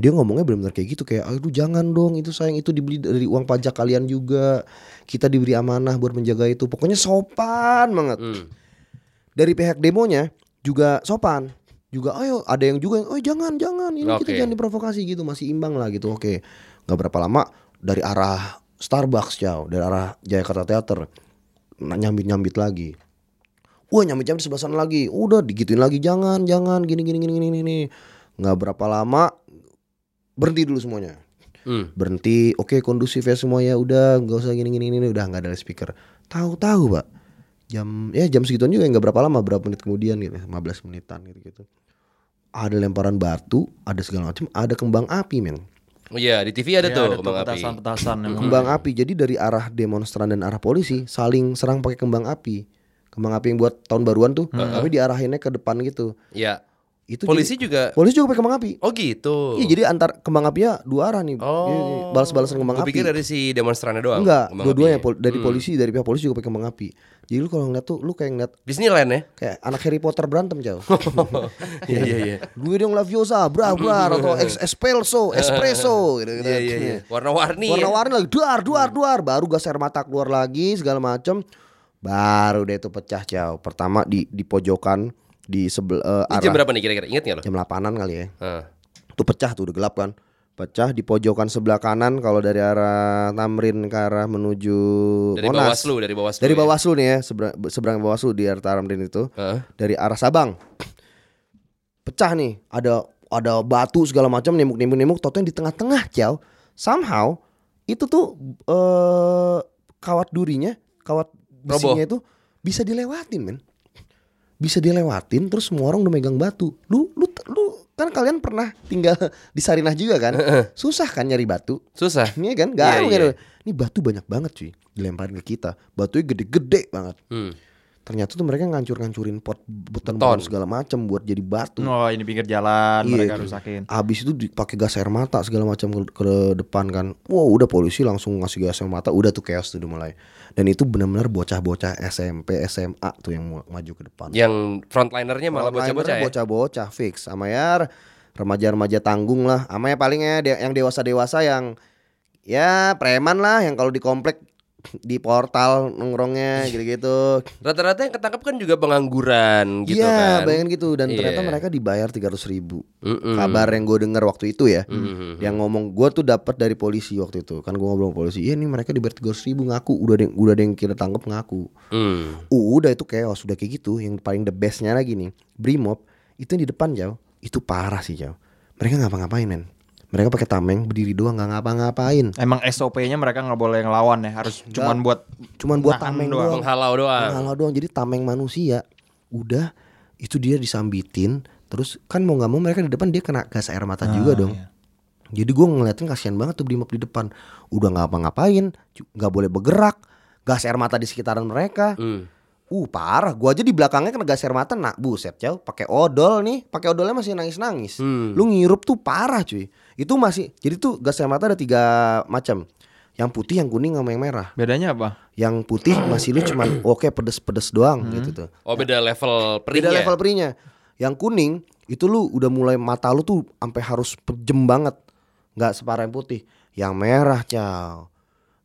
Dia ngomongnya benar-benar kayak gitu kayak, aduh jangan dong itu sayang itu dibeli dari uang pajak kalian juga, kita diberi amanah buat menjaga itu, pokoknya sopan banget. Hmm. dari pihak demonya juga sopan. Juga ayo ada yang juga yang oh jangan jangan ini kita Oke. jangan diprovokasi gitu masih imbang lah gitu oke. Nggak berapa lama dari arah Starbucks jauh dari arah Jayakarta Theater nyambit nyambit lagi. Wah nyambit nyambit sebelah sana lagi. Udah digituin lagi jangan jangan gini gini gini gini gini. Nggak berapa lama berhenti dulu semuanya. Hmm. berhenti oke kondusif ya semuanya udah nggak usah gini gini gini udah nggak ada speaker. Tahu-tahu pak. Jam ya jam segituan juga nggak berapa lama berapa menit kemudian gitu 15 menitan gitu gitu. Ada lemparan batu ada segala macam ada kembang api men. Oh iya di TV ada Iya, tuh ada kembang api. petasan-petasan emang. kembang api jadi dari arah demonstran dan arah polisi saling serang pakai kembang api. Kembang api yang buat tahun baruan tuh tapi diarahinnya ke depan gitu. Iya. Itu Polisi jadi- juga. polisi juga pakai kembang api Oh gitu. iya jadi antar kembang apinya dua arah nih Oh. balas-balasan kembang Gua api pikir dari si demonstrannya doang. Enggak, dua-duanya pol- dari Hmm. polisi dari pihak polisi juga pakai kembang api. Jadi lu kalau ngeliat tuh lu kayak ngeliat Disneyland ya? kayak anak Harry Potter berantem jauh. Iya iya iya. Guidong Laviosa, bra bra atau ex espresso, espresso gitu gitu. Iya iya iya. Warna-warni. Warna-warni lagi duar duar duar baru gas air mata keluar lagi segala macem baru deh itu pecah jauh. Pertama di di pojokan di sebelah Ini jam berapa nih kira-kira? Ingat nggak lo? jam 8-an kali ya. Hah. Tuh pecah tuh udah gelap kan. pecah di pojokan sebelah kanan kalau dari arah Tamrin ke arah menuju Dari Monas. Bawaslu, dari Bawaslu. Dari ya? Bawaslu nih ya, seberang, seberang Bawaslu di arah Tamrin itu. Heeh. Dari arah Sabang. Pecah nih, ada ada batu segala macam nimuk nimuk nimuk totonya di tengah-tengah, Ciao. Somehow itu tuh eh kawat durinya, kawat besinya itu bisa dilewatin, men. Bisa dilewatin terus semua orang udah megang batu. Lu lu lu kan kalian pernah tinggal di Sarinah juga kan? Susah kan nyari batu? Susah. Ini kan Iya, gampang iya. gitu. Ini batu banyak banget cuy dilemparin ke kita. Batunya gede-gede banget. Hmm. Ternyata tuh mereka ngancur-ngancurin pot beton, Beton. segala macam buat jadi batu. Oh ini pinggir jalan Iya, mereka rusakin. Habis itu dipakai gas air mata segala macam ke, ke depan kan. Wow, udah polisi langsung ngasih gas air mata, udah tuh chaos tuh udah mulai. Dan itu benar-benar bocah-bocah SMP, SMA tuh yang maju ke depan. Yang frontlinernya malah bocah-bocah ya. Bocah-bocah fix sama ya remaja-remaja tanggung lah. Sama ya palingnya yang dewasa-dewasa yang ya preman lah yang kalau di komplek di portal nongkrongnya gitu-gitu. Rata-rata yang ketangkep kan juga pengangguran gitu Iya, kan. bayangin gitu dan ternyata Iya. mereka dibayar 300 ribu. Mm-mm. Kabar yang gue dengar waktu itu ya, Mm-mm. yang ngomong gue tuh dapat dari polisi waktu itu. Kan gue ngobrol sama polisi, iya nih mereka dibayar 300 ribu ngaku, udah ada yang, udah ada yang kita tangkap ngaku. Hmm. Uh, udah itu chaos, udah kayak gitu. Yang paling the bestnya lagi nih, Brimob itu yang di depan jauh, itu parah sih jauh. Mereka ngapa-ngapain men? Mereka pakai tameng berdiri doang nggak ngapa-ngapain. Emang SOP-nya mereka nggak boleh ngelawan ya, harus cuman buat Cuman buat tameng doang. doang. Menghalau doang. Menghalau doang. Jadi tameng manusia. Udah itu dia disambitin. Terus kan mau nggak mau mereka di depan dia kena gas air mata juga dong. iya. Jadi gue ngeliatin kasihan banget tuh Brimob di depan. Udah nggak apa-ngapain, cu- nggak boleh bergerak. Gas air mata di sekitaran mereka. Hmm. Uh parah, gua aja di belakangnya kena gas air mata, nak buset jauh, pakai odol nih, pakai odolnya masih nangis nangis. Hmm. Lu ngirup tuh parah cuy. Itu masih, jadi tuh gas air mata ada tiga macam, yang putih, yang kuning, sama yang merah. bedanya apa? Yang putih masih lu cuman oke pedes-pedes doang gitu tuh. Oh beda level Beda perihnya. level perinya. Yang kuning itu lu udah mulai mata lu tuh sampai harus pejem banget, nggak separah yang putih. Yang merah cow.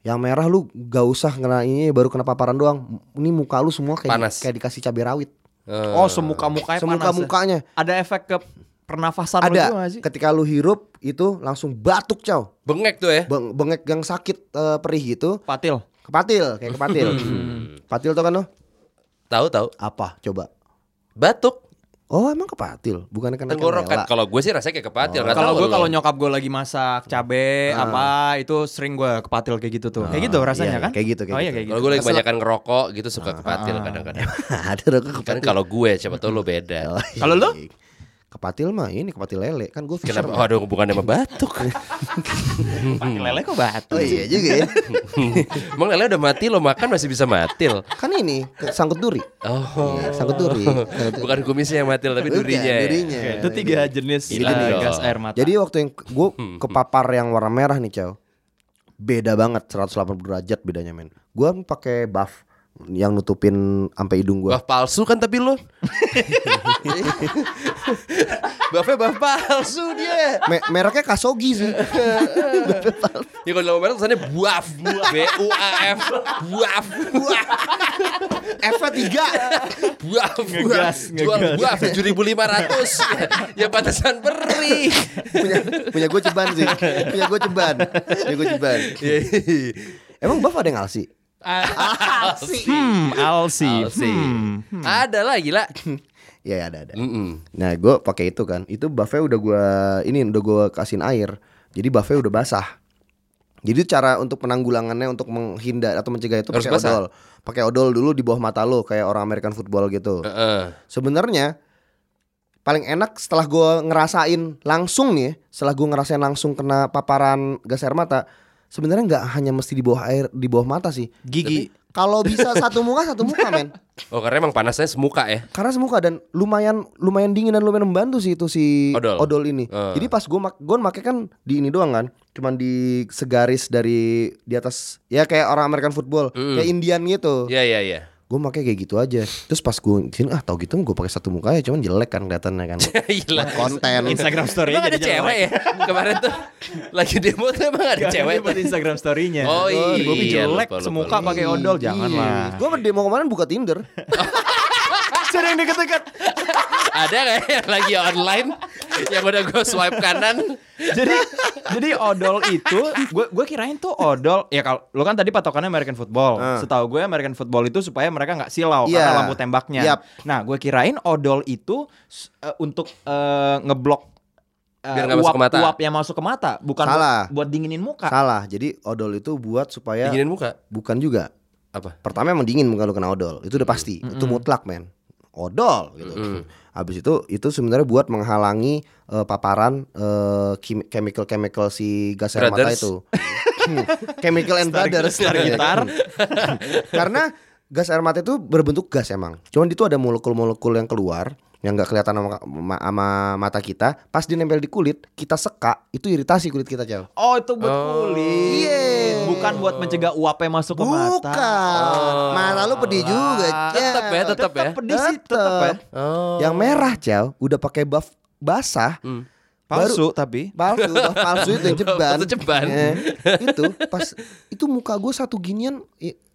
Yang merah lu gak usah kena ini baru kena paparan doang. Ini muka lu semua kayak Panas. kayak dikasih cabai rawit. Eh, Oh semuka-mukanya Semuka panas ya? mukanya Ada efek ke pernafasan lu juga ada. sih? Ketika lu hirup itu langsung batuk cow. bengek tuh ya. Beng- bengek yang sakit eh, perih gitu. Patil. Kepatil kayak kepatil. Patil tuh kan lo? Tahu tahu. Apa? Coba. Batuk. Oh emang kepatil, bukan kena Tenggorokan. Kalau gue sih rasanya kayak kepatil. nggak Kalau gue lo. kalau nyokap gue lagi masak cabe apa itu sering gue kepatil kayak gitu tuh. kayak gitu rasanya iya, kan? kayak gitu, kayak oh iya gitu. kayak gitu. Kalau gue lagi kebanyakan ngerokok gitu suka kepatil kadang-kadang. ada rokok Kan kepatil. kalau gue siapa tahu lo beda. Kalau lu? Kepatil mah ini kepatil lele kan gue Kenapa? Waduh, bukan sama batuk. Pakai lele kok batu. Oh iya juga ya. Emang lele udah mati lo makan masih bisa matil. kan ini sangkut duri. Oh. Iya, sangkut duri. Bukan kumisnya yang matil tapi Bukan, durinya. ya. durinya. Oke, itu tiga jenis Gila eh, dong. gas air mata. Jadi waktu yang gue kepapar yang warna merah nih, Cow. Beda banget 180 derajat bedanya, men. Gua pakai buff yang nutupin sampai hidung gua. Buff palsu kan tapi lo. Buffnya buff palsu dia. Me- mereknya Kasogi sih. Ya kalau dalam merek tulisannya buaf, B U A F, buaf, buaf, F-nya 3. buaf, Ngegas, jual ribu lima ratus, ya pantesan perih. punya punya gue ceban sih. Punya gue ceban. Punya gue ceban. Emang buff ada yang alsi? Hmm, Alsi. Alsi. Hmm. Ada lah gila. Iya ada ada. Mm-mm. Nah gue pakai itu kan. Itu buffnya udah gua ini udah gua kasihin air. Jadi buffnya udah basah. Jadi cara untuk penanggulangannya untuk menghindar atau mencegah itu pakai odol. Pakai odol dulu di bawah mata lo kayak orang American football gitu. Heeh. Sebenarnya paling enak setelah gua ngerasain langsung nih, setelah gua ngerasain langsung kena paparan gas air mata, sebenarnya nggak hanya mesti di bawah air, di bawah mata sih. Gigi. Kalau bisa satu muka satu muka men. Oh karena emang panasnya semuka ya. Karena semuka dan lumayan lumayan dingin dan lumayan membantu sih itu si Odol. ini. Eh. Jadi pas gue mak gue make kan di ini doang kan, cuman di segaris dari di atas ya kayak orang American football, Mm. kayak Indian gitu. Iya iya iya. Gue make kayak gitu aja. Terus pas gue sini ah tau gitu gue pakai satu muka ya cuman jelek kan kelihatannya kan. Gila. Konten. Instagram story Emang ada cewek ya Kemarin tuh Lagi demo tuh emang ada cewek buat Instagram story-nya. Oh, iya, Bobby jelek semuka pakai odol janganlah. Gue demo kemarin buka Tinder. Sering deket-deket. Ada gak yang lagi online yang udah gue swipe kanan. jadi jadi odol itu gue gue kirain tuh odol ya kalau lo kan tadi patokannya American football Ah. setahu gue American football itu supaya mereka nggak silau Iya. karena lampu tembaknya Yap. nah gue kirain odol itu eh, untuk eh, ngeblok eh, Biar masuk uap ke mata. uap yang masuk ke mata bukan buat- Salah. buat, dinginin muka Salah. Jadi odol itu buat supaya Dinginin muka. bukan juga. Apa? Pertama emang dingin kalau kena odol. Itu udah pasti. Itu mutlak, men. Odol gitu. Habis itu itu sebenarnya buat menghalangi eh, paparan eh, kim- chemical-chemical si gas air mata itu. chemical and brothers. star gitar Karena gas air mata itu berbentuk gas emang. Cuman itu ada molekul-molekul yang keluar yang nggak kelihatan sama, ma- sama mata kita. Pas dia nempel di kulit, kita seka, itu iritasi kulit kita, Cal. oh itu buat Oh. kulit Iya. bukan buat mencegah uapnya masuk ke mata Bukan. Mata lu pedih juga, Cal. Tetep ya, tetep ya. pedih sih tetep ya Oh. Yang merah, Cal, udah pakai buff basah. Hmm. palsu tapi Palsu, palsu itu yang ceban. Palsu ceban. Eh, itu pas itu muka gue satu ginian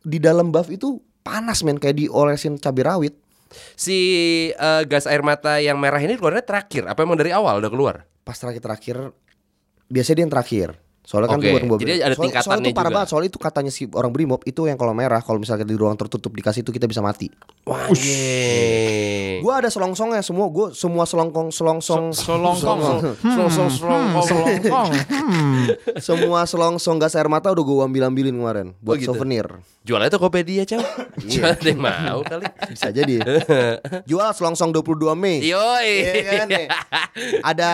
di dalam buff itu panas men kayak diolesin cabai rawit. Si eh, gas air mata yang merah ini keluarnya terakhir. Apa emang dari awal udah keluar? Pas terakhir-terakhir biasanya dia yang terakhir. Soalnya kan Oke, itu buat mobil. jadi ada soalnya, soalnya tingkatannya itu parah juga. banget. Soalnya itu katanya si orang brimob itu yang kalau merah kalau misalnya di ruang tertutup dikasih itu kita bisa mati. Wah. Gua ada selongsongnya semua. Gue semua selongkong selongsong selongkong selong-selong. selongkong hmm. semua selongsong gas air mata udah gue ambil ambilin kemarin buat gitu. souvenir. Jualnya Tokopedia, Cow. Jual ada yang mau kali. Bisa jadi. Jual selongsong 22 Mei. Yoi. Iya kan. Ada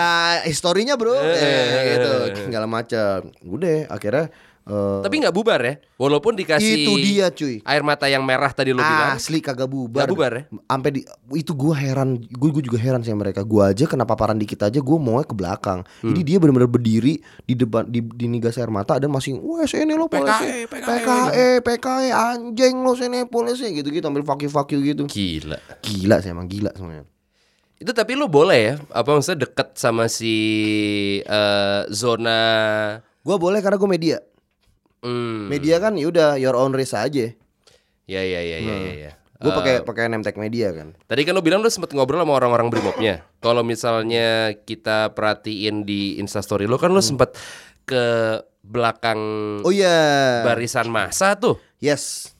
historinya bro eh, gitu segala macam. Udah akhirnya eh, Tapi nggak bubar ya? Walaupun dikasih itu dia cuy. air mata yang merah tadi lo bilang. Asli kagak bubar. Nggak bubar ya? Sampai di itu gua heran, gue gue juga heran sih sama mereka. Gua aja kena paparan dikit aja gua mau ke belakang. Hmm. Jadi dia benar-benar berdiri di depan di, di nih gas air mata dan masih wah sini lo polisi. PKE, PKE, PKE, anjing lo sini polisi gitu-gitu ambil fuck you fuck you gitu. Gila. Gila sih emang gila semuanya. Itu tapi lu boleh ya? Apa maksudnya deket sama si eh, zona Gua boleh karena gue media. Hmm, Media kan yaudah your own race aja. Ya ya ya ya ya. ya. Gue pakai pakai name tag media kan. Tadi kan lu bilang lu sempet ngobrol sama orang-orang Brimobnya. Kalau misalnya kita perhatiin di Instastory lu kan lu sempet ke belakang Oh iya. barisan masa tuh. Yes.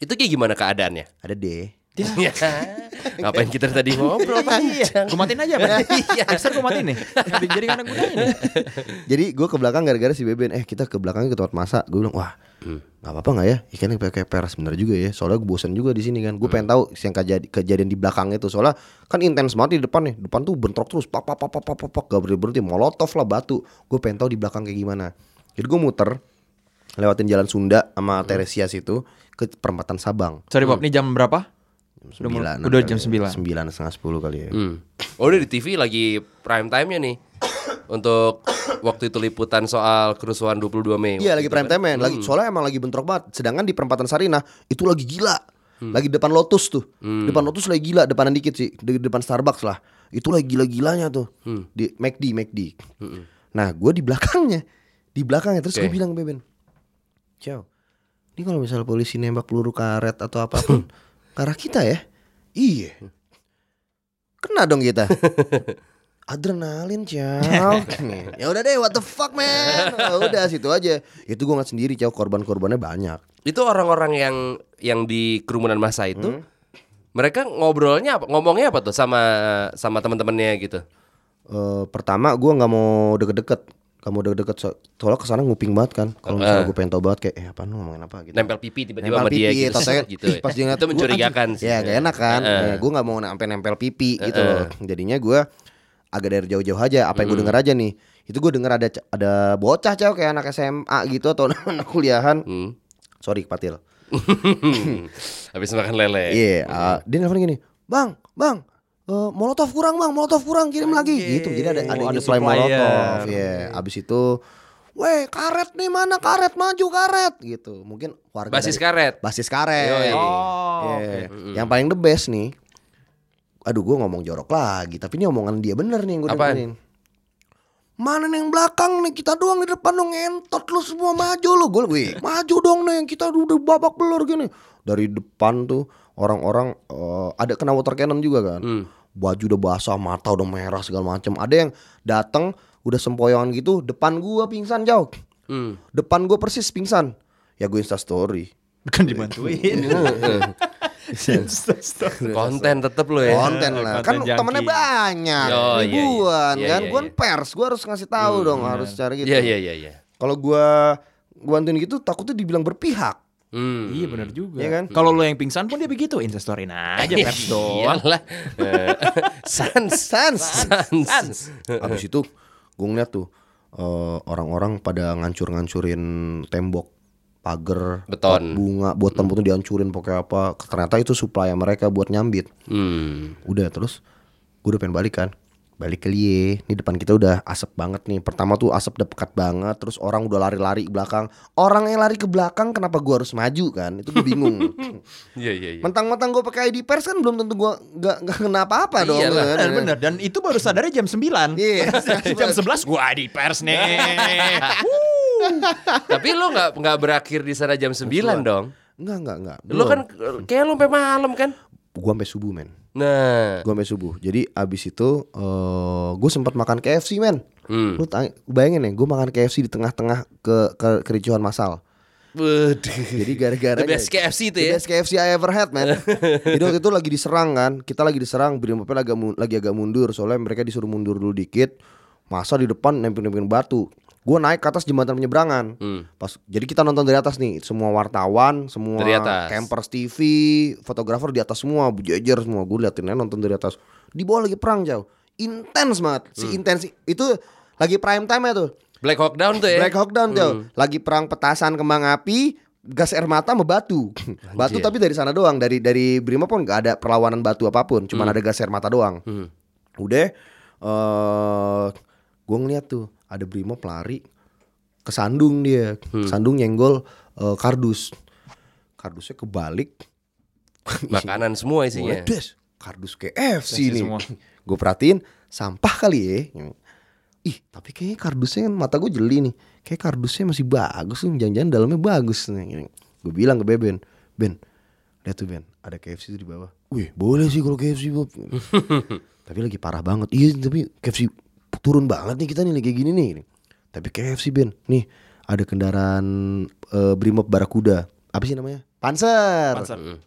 Itu kayak gimana keadaannya? Ada deh. Ya. Ngapain kita tadi ngobrol panjang? gue matiin aja Pak Extra gue matiin nih. Jadi karena gue nih. Jadi gue ke belakang gara-gara si Beben Eh kita ke belakangnya ke tempat masa Gue bilang wah nggak apa-apa nggak ya? Ikannya pakai peras bener juga ya. Soalnya gue bosan juga di sini kan. Gue pengen tahu yang kejadian, kejadian di belakang itu. Soalnya kan intens banget di depan nih. Depan tuh bentrok terus Pak pak pak pak pak pak, pak Gak berhenti berhenti Molotov lah batu. Gue pengen tahu di belakang kayak gimana. Jadi gue muter Lewatin jalan Sunda sama Teresias itu Ke perempatan Sabang. Sorry Bob ini jam berapa Sembilan udah jam sembilan. Sembilan setengah sepuluh kali ya Hmm. Oh udah di TV lagi prime time-nya nih. Untuk waktu itu liputan soal kerusuhan 22 Mei. Iya lagi prime kan. time man. Lagi soalnya emang lagi bentrok banget. Sedangkan di perempatan Sarinah itu lagi gila. Lagi depan Lotus tuh. Depan Lotus lagi gila, depanan dikit sih. Di depan Starbucks lah. Itu lagi gila-gilanya tuh. Di McD, McD. Nah, gue di belakangnya. Di belakangnya terus gue Oke. bilang ke Beben. Ciao. Ini kalau misalnya polisi nembak peluru karet atau apa pun ke arah kita ya. Iya. Kena dong kita. Adrenalin ciao Ya udah deh what the fuck man Ya Udah situ aja Itu gue ngeliat sendiri ciao Korban-korbannya banyak Itu orang-orang yang yang di kerumunan masa Hmm. itu mereka ngobrolnya apa? Ngomongnya apa tuh sama sama teman-temannya gitu. Eh, Pertama gue gak mau deket-deket Gak mau deket-deket so- Soalnya ke sana nguping banget kan Kalau misalnya gue pengen tau banget Kayak eh apa lu ngomongin apa gitu Nempel pipi tiba-tiba Nempel sama dia pipi, gitu. tau-taunya, gitu. pas dia ngeliat itu mencurigakan sih. Ya gak enak kan Heeh. Nah, Gue gak mau sampai nempel pipi gitu loh Jadinya gue agak dari jauh-jauh aja Apa yang gue denger aja nih Itu gue denger ada ada bocah cow Kayak anak SMA gitu Atau anak kuliahan Hmm. Sorry Patil Habis makan lele. Iya, ah, dia nelfon gini, bang, bang, eh, molotov kurang bang, molotov kurang, kirim lagi, gitu. Jadi ada ada, Oh, yang ada supply molotov, ya. Abis itu, weh, karet nih mana karet, maju karet, gitu. Mungkin warga Basis dari- karet. basis karet. Yoi. Oh Iya. Yang paling the best nih, aduh gue ngomong jorok lagi, tapi ini omongan dia bener nih yang gue dengerin. Mana nih yang belakang nih kita doang di depan dong ngentot lu semua maju lu gue gue maju dong nih kita udah babak belur gini dari depan tuh orang-orang eh, ada kena water cannon juga kan. Hmm. Baju udah basah, mata udah merah segala macam. Ada yang datang udah sempoyongan gitu, depan gua pingsan jauh. Hmm. Depan gua persis pingsan. Ya gue insta story. Kan dibantuin. Konten tetep lo ya. Konten lah. Kan konten temennya junkie. banyak. Oh, iya, iya. Ribuan Iya, kan. iya, Gua iya. pers, gua harus ngasih tahu dong, harus cari gitu. Iya iya iya iya. Kalau gua gua bantuin gitu takutnya dibilang berpihak. Hmm. Iya benar juga. Iya kan? Kalau lo yang pingsan pun dia begitu, instastory aja pers doang. Iyalah. Eh, Sans. Sans. Sans. Habis itu gue ngeliat tuh eh, orang-orang pada ngancur-ngancurin tembok pagar Beton. bunga buat tembok tuh dihancurin pakai apa ternyata itu supply mereka buat nyambit Hmm. udah terus gue udah pengen balik kan balik ke Lie ini depan kita udah asap banget nih pertama tuh asap udah pekat banget terus orang udah lari-lari ke belakang orang yang lari ke belakang kenapa gua harus maju kan itu gue bingung Iya iya iya. mentang-mentang gue pakai ID pers kan belum tentu gua nggak nggak kena apa-apa dong Iyalah, kan? Benar benar dan itu baru sadarnya jam 9. Iya. jam 11 gua di pers nih. Tapi lo nggak nggak berakhir di sana jam 9 dong. Enggak, enggak, enggak. Lo kan kayak lo sampai malam kan? gua sampai subuh, men. Nah. Gua sampai subuh. Jadi abis itu eh gue sempat makan KFC, men. Hmm. Lu tanya- bayangin ya, gue makan KFC di tengah-tengah ke, ke kericuhan. Waduh. Jadi gara-gara The best KFC itu The ya. best KFC I ever had, man. Jadi waktu itu lagi diserang kan, kita lagi diserang, Brimopnya lagi, mu- lagi agak mundur, soalnya mereka disuruh mundur dulu dikit. Masa di depan nempel-nempelin batu. Gue naik ke atas jembatan penyeberangan. Hmm. Pas jadi kita nonton dari atas nih, semua wartawan, semua Dari atas. campers TV, fotografer di atas semua, berjejer semua. Gue liatin aja nonton dari atas. Di bawah lagi perang jauh, intens banget. Si Hmm. intens itu lagi prime time ya tuh. Black Hawk Down tuh ya. Black Hawk Down jauh. Hmm. Lagi perang petasan kembang api, gas air mata sama batu. batu Anjir. tapi dari sana doang, dari dari Brimob pun nggak ada perlawanan batu apa pun, cuman ada gas air mata doang. Hmm. Udah eh gue ngeliat tuh ada Brimob lari ke sandung dia. Hmm. Sandung nyenggol eh, kardus. Kardusnya kebalik. Makanan semua isinya. Wedes, kardus KFC nih. semua. Gue perhatiin sampah kali ya. Ih, tapi kayaknya kardusnya kan mata gue jeli nih. Kayak kardusnya masih bagus nih, jangan-jangan dalamnya bagus nih. Gue bilang ke Beben, Ben, lihat tuh Ben, ada KFC tuh di bawah. Wih, boleh sih kalau KFC Bob. tapi lagi parah banget. Iya, tapi KFC turun banget nih kita nih kayak gini nih. Tapi KFC Ben, nih ada kendaraan eh, Brimob Barakuda. Apa sih namanya? Panzer. Panser.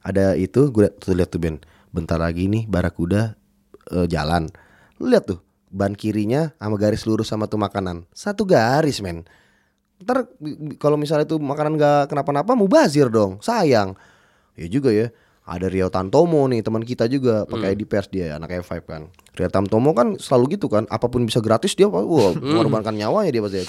ada itu gue tuh lihat tuh Ben. Bentar lagi nih Barakuda eh, jalan. Lu lihat tuh ban kirinya sama garis lurus sama tuh makanan. Satu garis men. Ntar kalau misalnya tuh makanan gak kenapa-napa mau bazir dong. Sayang. Ya juga ya ada Rio Tantomo nih teman kita juga pakai ID pers dia anak F5 kan Rio Tantomo kan selalu gitu kan apa pun bisa gratis dia wah mengorbankan nyawanya dia pasti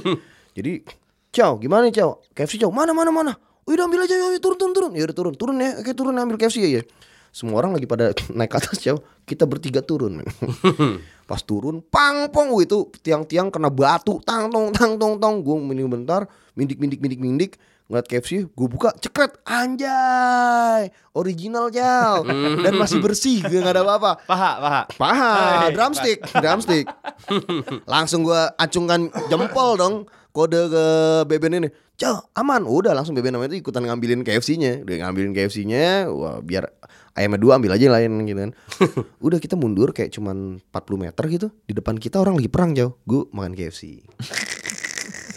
jadi Ciao, gimana nih Ciao? KFC Ciao, mana mana mana? Udah ambil aja, yuk, turun turun turun. Ya udah turun, turun ya. Oke turun ambil KFC ya. ya. Semua orang lagi pada naik ke atas Ciao. Kita bertiga turun. Pas turun, pang pong itu tiang-tiang kena batu, tang tong tang tong tong. Gue mending bentar, mindik mindik mindik mindik. Ngeliat KFC, gue buka, cekret, anjay, original Ciao, dan masih bersih, gak ada apa-apa. Paha, paha. Paha, Hai, drumstick, drumstick. langsung gua acungkan jempol dong kode ke Beben ini. Ciao, aman. Udah langsung Beben namanya itu ikutan ngambilin KFC-nya. Udah ngambilin KFC-nya, wah biar ayamnya dua ambil aja yang lain gitu kan. Udah kita mundur kayak cuman 40 meter gitu. Di depan kita orang lagi perang jauh. Gue makan KFC.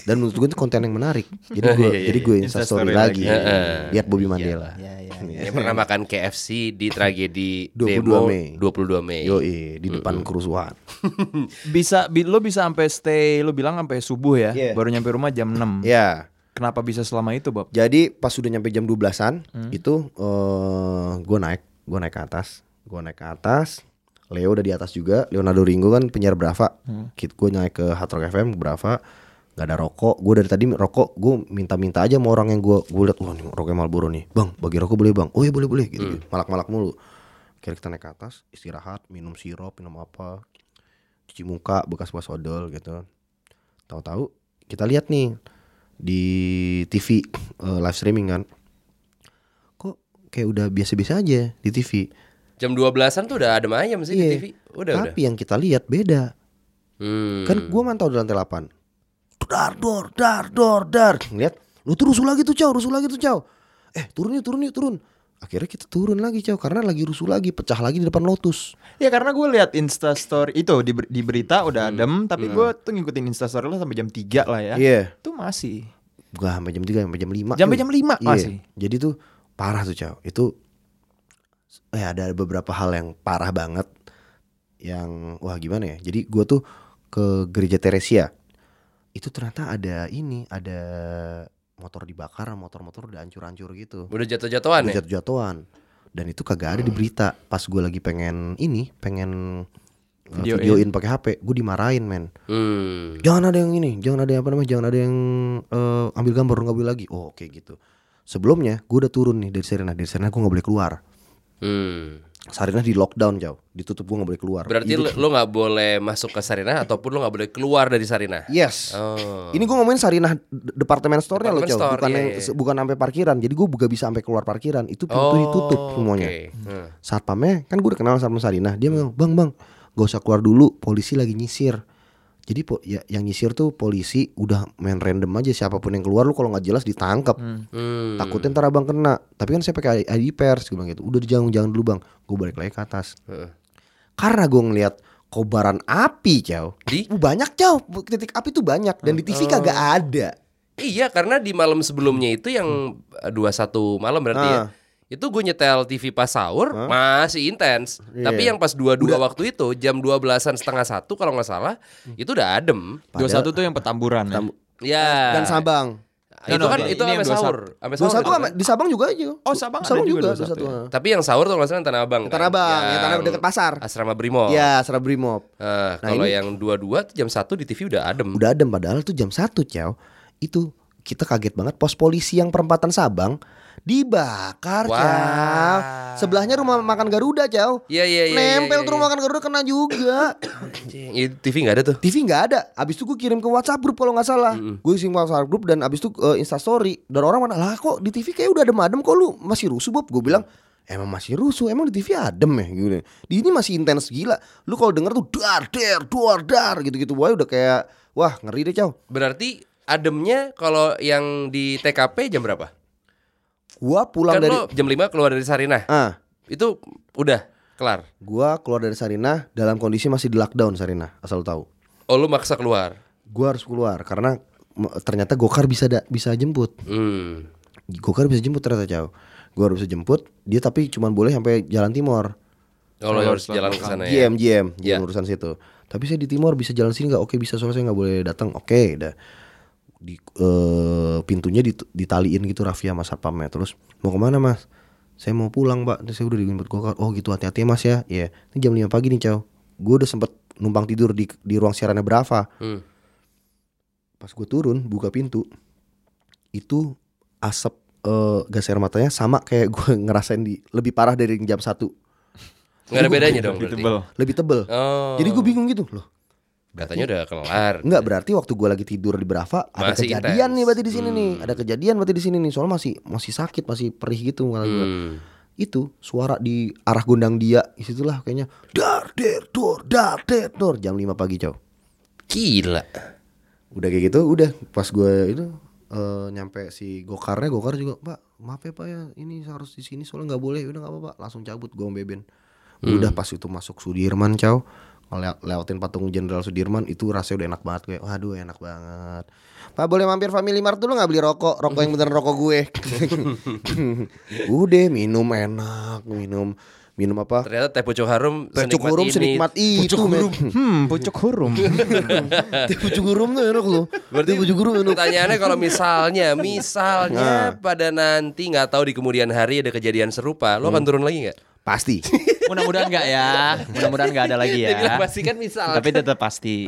Dan menurut gue itu konten yang menarik. Jadi gue Iya, iya, jadi gue Insta instastory story lagi. lagi. Lihat Bobby Mandela. Ya, ya. Dia pernah makan KFC di tragedi 22 demo Mei. 22 Mei. Yo di depan kerusuhan. Bisa bi- lo bisa sampai stay lo bilang sampai subuh ya. Iya. Baru nyampe rumah jam 6. Ya. Kenapa bisa selama itu, Bob? Jadi pas sudah nyampe jam 12-an itu eh gue naik, gue naik ke atas, gue naik ke atas. Leo udah di atas juga, Leonardo Ringo kan penyiar Brava. Kit gue naik ke Hard Rock FM Brava, gak ada rokok. Gue dari tadi rokok, gue minta-minta aja sama orang yang gue gue lihat, wah nih rokoknya Marlboro nih, bang bagi rokok boleh bang, oh iya boleh boleh, gitu, gitu. malak-malak mulu. Kira kita naik ke atas, istirahat, minum sirup, minum apa, cuci muka, bekas-bekas odol gitu. Tahu-tahu kita lihat nih di TV eh, live streaming kan. Kok kayak udah biasa-biasa aja di TV. Jam 12-an tuh udah ada ayam sih Iya. di TV. Udah udah. Tapi yang kita lihat beda. Hmm. Kan gua mantau di lantai 8. Dar dor dar dor dar. Lihat, lu tuh rusuh lagi tuh, Cow, rusuh lagi tuh, Cow. Eh, turun yuk, turun yuk, turun. akhirnya kita turun lagi cow karena lagi rusuh lagi pecah lagi di depan Lotus Ya karena gue lihat Insta story itu di, ber- di berita udah Hmm. adem, tapi gue tuh ngikutin Insta story lo sampai jam 3 lah ya. iya Itu masih. gua sampai jam 3 sampai jam 5 Sampai jam 5 Iya. masih. Jadi tuh parah tuh cow. Itu eh ada beberapa hal yang parah banget yang wah gimana ya. Jadi gua tuh ke gereja Teresia. Itu ternyata ada ini, ada motor dibakar, motor-motor udah hancur-hancur gitu. Udah jatuh-jatuhan Udah ya? jatuh-jatuhan. Dan itu kagak ada di berita. Pas gua lagi pengen ini, pengen uh, Videoin. videoin pakai HP, gue dimarahin men. Hmm. Jangan ada yang ini, jangan ada yang apa namanya, jangan ada yang eh, ambil gambar nggak boleh lagi. Oh oke gitu. Sebelumnya gue udah turun nih dari Serena, dari Serena gue nggak boleh keluar. Hmm. Sarina di lockdown jauh, ditutup gue nggak boleh keluar. Berarti Ini- lo lo nggak boleh masuk ke Sarinah ataupun lo nggak boleh keluar dari Sarinah. yes. Oh. Ini gue ngomongin Sarinah departemen store-nya loh, Departemen Cow. store, Bukan iya, yang iya. bukan sampai parkiran. Jadi gue gak bisa sampai keluar parkiran. Itu pintu Oh, ditutup semuanya. oke. Hmm. Satpamnya kan gue udah kenal sama Sarinah. Dia bilang, "Bang, Bang, gak usah keluar dulu, polisi lagi nyisir." Jadi po- ya, yang nyisir tuh polisi udah main random aja siapa pun yang keluar lu kalau nggak jelas ditangkap. Hmm. Takutnya ntar abang kena. Tapi kan saya pakai ID pers gue bilang gitu. Udah jangan jangan dulu bang. Gue balik lagi ke atas. Heeh. Karena gue ngeliat kobaran api cow. Di? Uh, banyak cow. Titik api tuh banyak dan di TV kagak ada. Iya karena di malam sebelumnya itu yang eh, 21 malam berarti ya Ah. Itu gue nyetel TV pas sahur masih intens Iya. Tapi yang pas 22 waktu itu jam 12an setengah satu kalau nggak salah Itu udah adem 21 tuh yang petamburan ya. Tam- Ya Dan Sabang. Itu No, kan itu sampai sahur Sampai Dua sahur satu kan? di Sabang juga aja. Oh, Sabang Sabang juga juga. 21 21. ya. Tapi yang sahur tuh nggak salah Tanah Abang Tanah Abang, yang Tanah dekat pasar. Asrama Brimo Iya, Serah Brimob. Nah, Nah, kalau ini- yang 22 tuh jam 1 di TV udah adem Udah adem padahal tuh jam 1 cow. Itu kita kaget banget pos polisi yang perempatan Sabang dibakar Wah. cow. Sebelahnya rumah makan Garuda cow. Iya iya iya Nempel iya, tuh rumah makan Garuda kena juga. iya. Iya, TV nggak ada tuh TV nggak ada. Abis itu gue kirim ke WhatsApp grup kalau nggak salah. Gue isi WhatsApp grup dan abis itu uh, Insta Story. Dan orang mana lah kok di TV kayak udah adem-adem kok lu masih rusuh Bob. Gue bilang emang masih rusuh. Emang di TV adem ya gitu. Di ini masih intens gila. Lu kalau denger tuh dar der duar dar gitu-gitu. Wah udah kayak wah ngeri deh cow. Berarti ademnya kalau yang di TKP jam berapa? Gua pulang kan dari lo jam 5 keluar dari Sarinah. ah Itu udah kelar. gua keluar dari Sarinah dalam kondisi masih di lockdown Sarinah asal lu tahu. Oh lu maksa keluar. Gua harus keluar karena ternyata Gokar bisa da- bisa jemput. Hmm. Gokar bisa jemput ternyata cow. Gua harus bisa jemput, dia tapi cuma boleh sampai Jalan Timur. Kalau Oh, harus jalan ke sana GM ya. GM Iya. GM urusan situ. Tapi saya di Timur bisa jalan sini nggak? Oke bisa soalnya saya nggak boleh datang. Oke, udah di eh, pintunya dit- ditaliin gitu Raffi sama satpamnya. Terus mau ke mana mas? Saya mau pulang pak. Terus saya udah dijemput Gokar. Oh gitu hati-hati ya, mas ya. Iya. Ini jam 5 pagi nih cow. Gue udah sempet numpang tidur di di ruang siarannya Brava. Hmm. Pas gue turun buka pintu itu asap eh, gas air matanya sama kayak gue ngerasain di lebih parah dari jam 1 Nggak ada bedanya dong Lebih berarti. tebel. lebih tebel. Oh. Jadi gue bingung gitu loh. Katanya udah kelar. Enggak berarti waktu gue lagi tidur di Brava ada Masih kejadian intens. nih berarti di sini nih. Ada kejadian berarti di sini nih. Soalnya masih masih sakit, masih perih gitu gua. Hmm. Itu suara di arah gondang dia, di situlah kayaknya dar der dor dar der dor jam 5 pagi, cow. Gila. Udah kayak gitu, udah pas gue itu eh, nyampe si Gokarnya, Gokar juga, Pak, maaf ya Pak ya, ini harus di sini soalnya nggak boleh, udah nggak apa-apa, langsung cabut gue Beben. Udah pas itu masuk Sudirman, cow. Lew- lewatin patung Jenderal Sudirman itu rasanya udah enak banget gue. Waduh enak banget. Pak boleh mampir Family Mart dulu nggak beli rokok? Rokok yang beneran rokok gue. udah minum enak, minum minum apa? Ternyata teh pucuk harum Pucuk hurum senikmat itu, men. Hmm, pucuk hurum. Teh pucuk hurum tuh enak loh. Teh pucuk hurum enak. Pertanyaannya kalau misalnya, Nah. misalnya pada nanti nggak tahu di kemudian hari ada kejadian serupa, lo Hmm. akan turun lagi nggak? Pasti. Mudah-mudahan enggak ya. Mudah-mudahan enggak ada lagi ya. pasti kan misal. Tapi tetap pasti.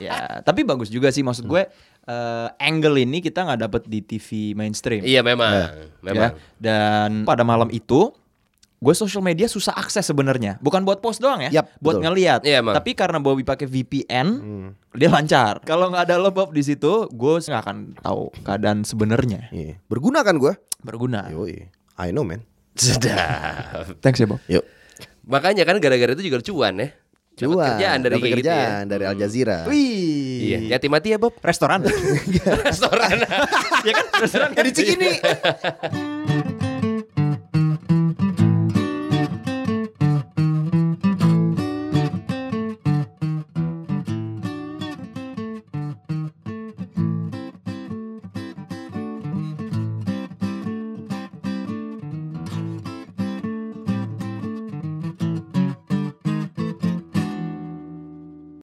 ya, tapi bagus juga sih maksud gue eh, angle ini kita nggak dapet di TV mainstream. Iya memang, Ya. memang. Dan pada malam itu gue social media susah akses sebenarnya. Bukan buat post doang ya, Yap, buat betul. ngeliat. Iya, emang. Tapi karena Bobby pakai VPN, dia lancar. Kalau nggak ada lo Bob di situ, gue nggak akan tahu keadaan sebenarnya. Iya. Berguna kan gue? Berguna. Yoi. I know man. Sedap. Thanks ya Bob. Yuk. Makanya kan gara-gara itu juga cuan ya. Dapat Cuan. kerjaan dari Dapat kayak gitu ya. kerjaan dari Al Jazeera. Wih. Iya, hati mati ya Bob. Restoran. Restoran. ya kan restoran Di Cikini.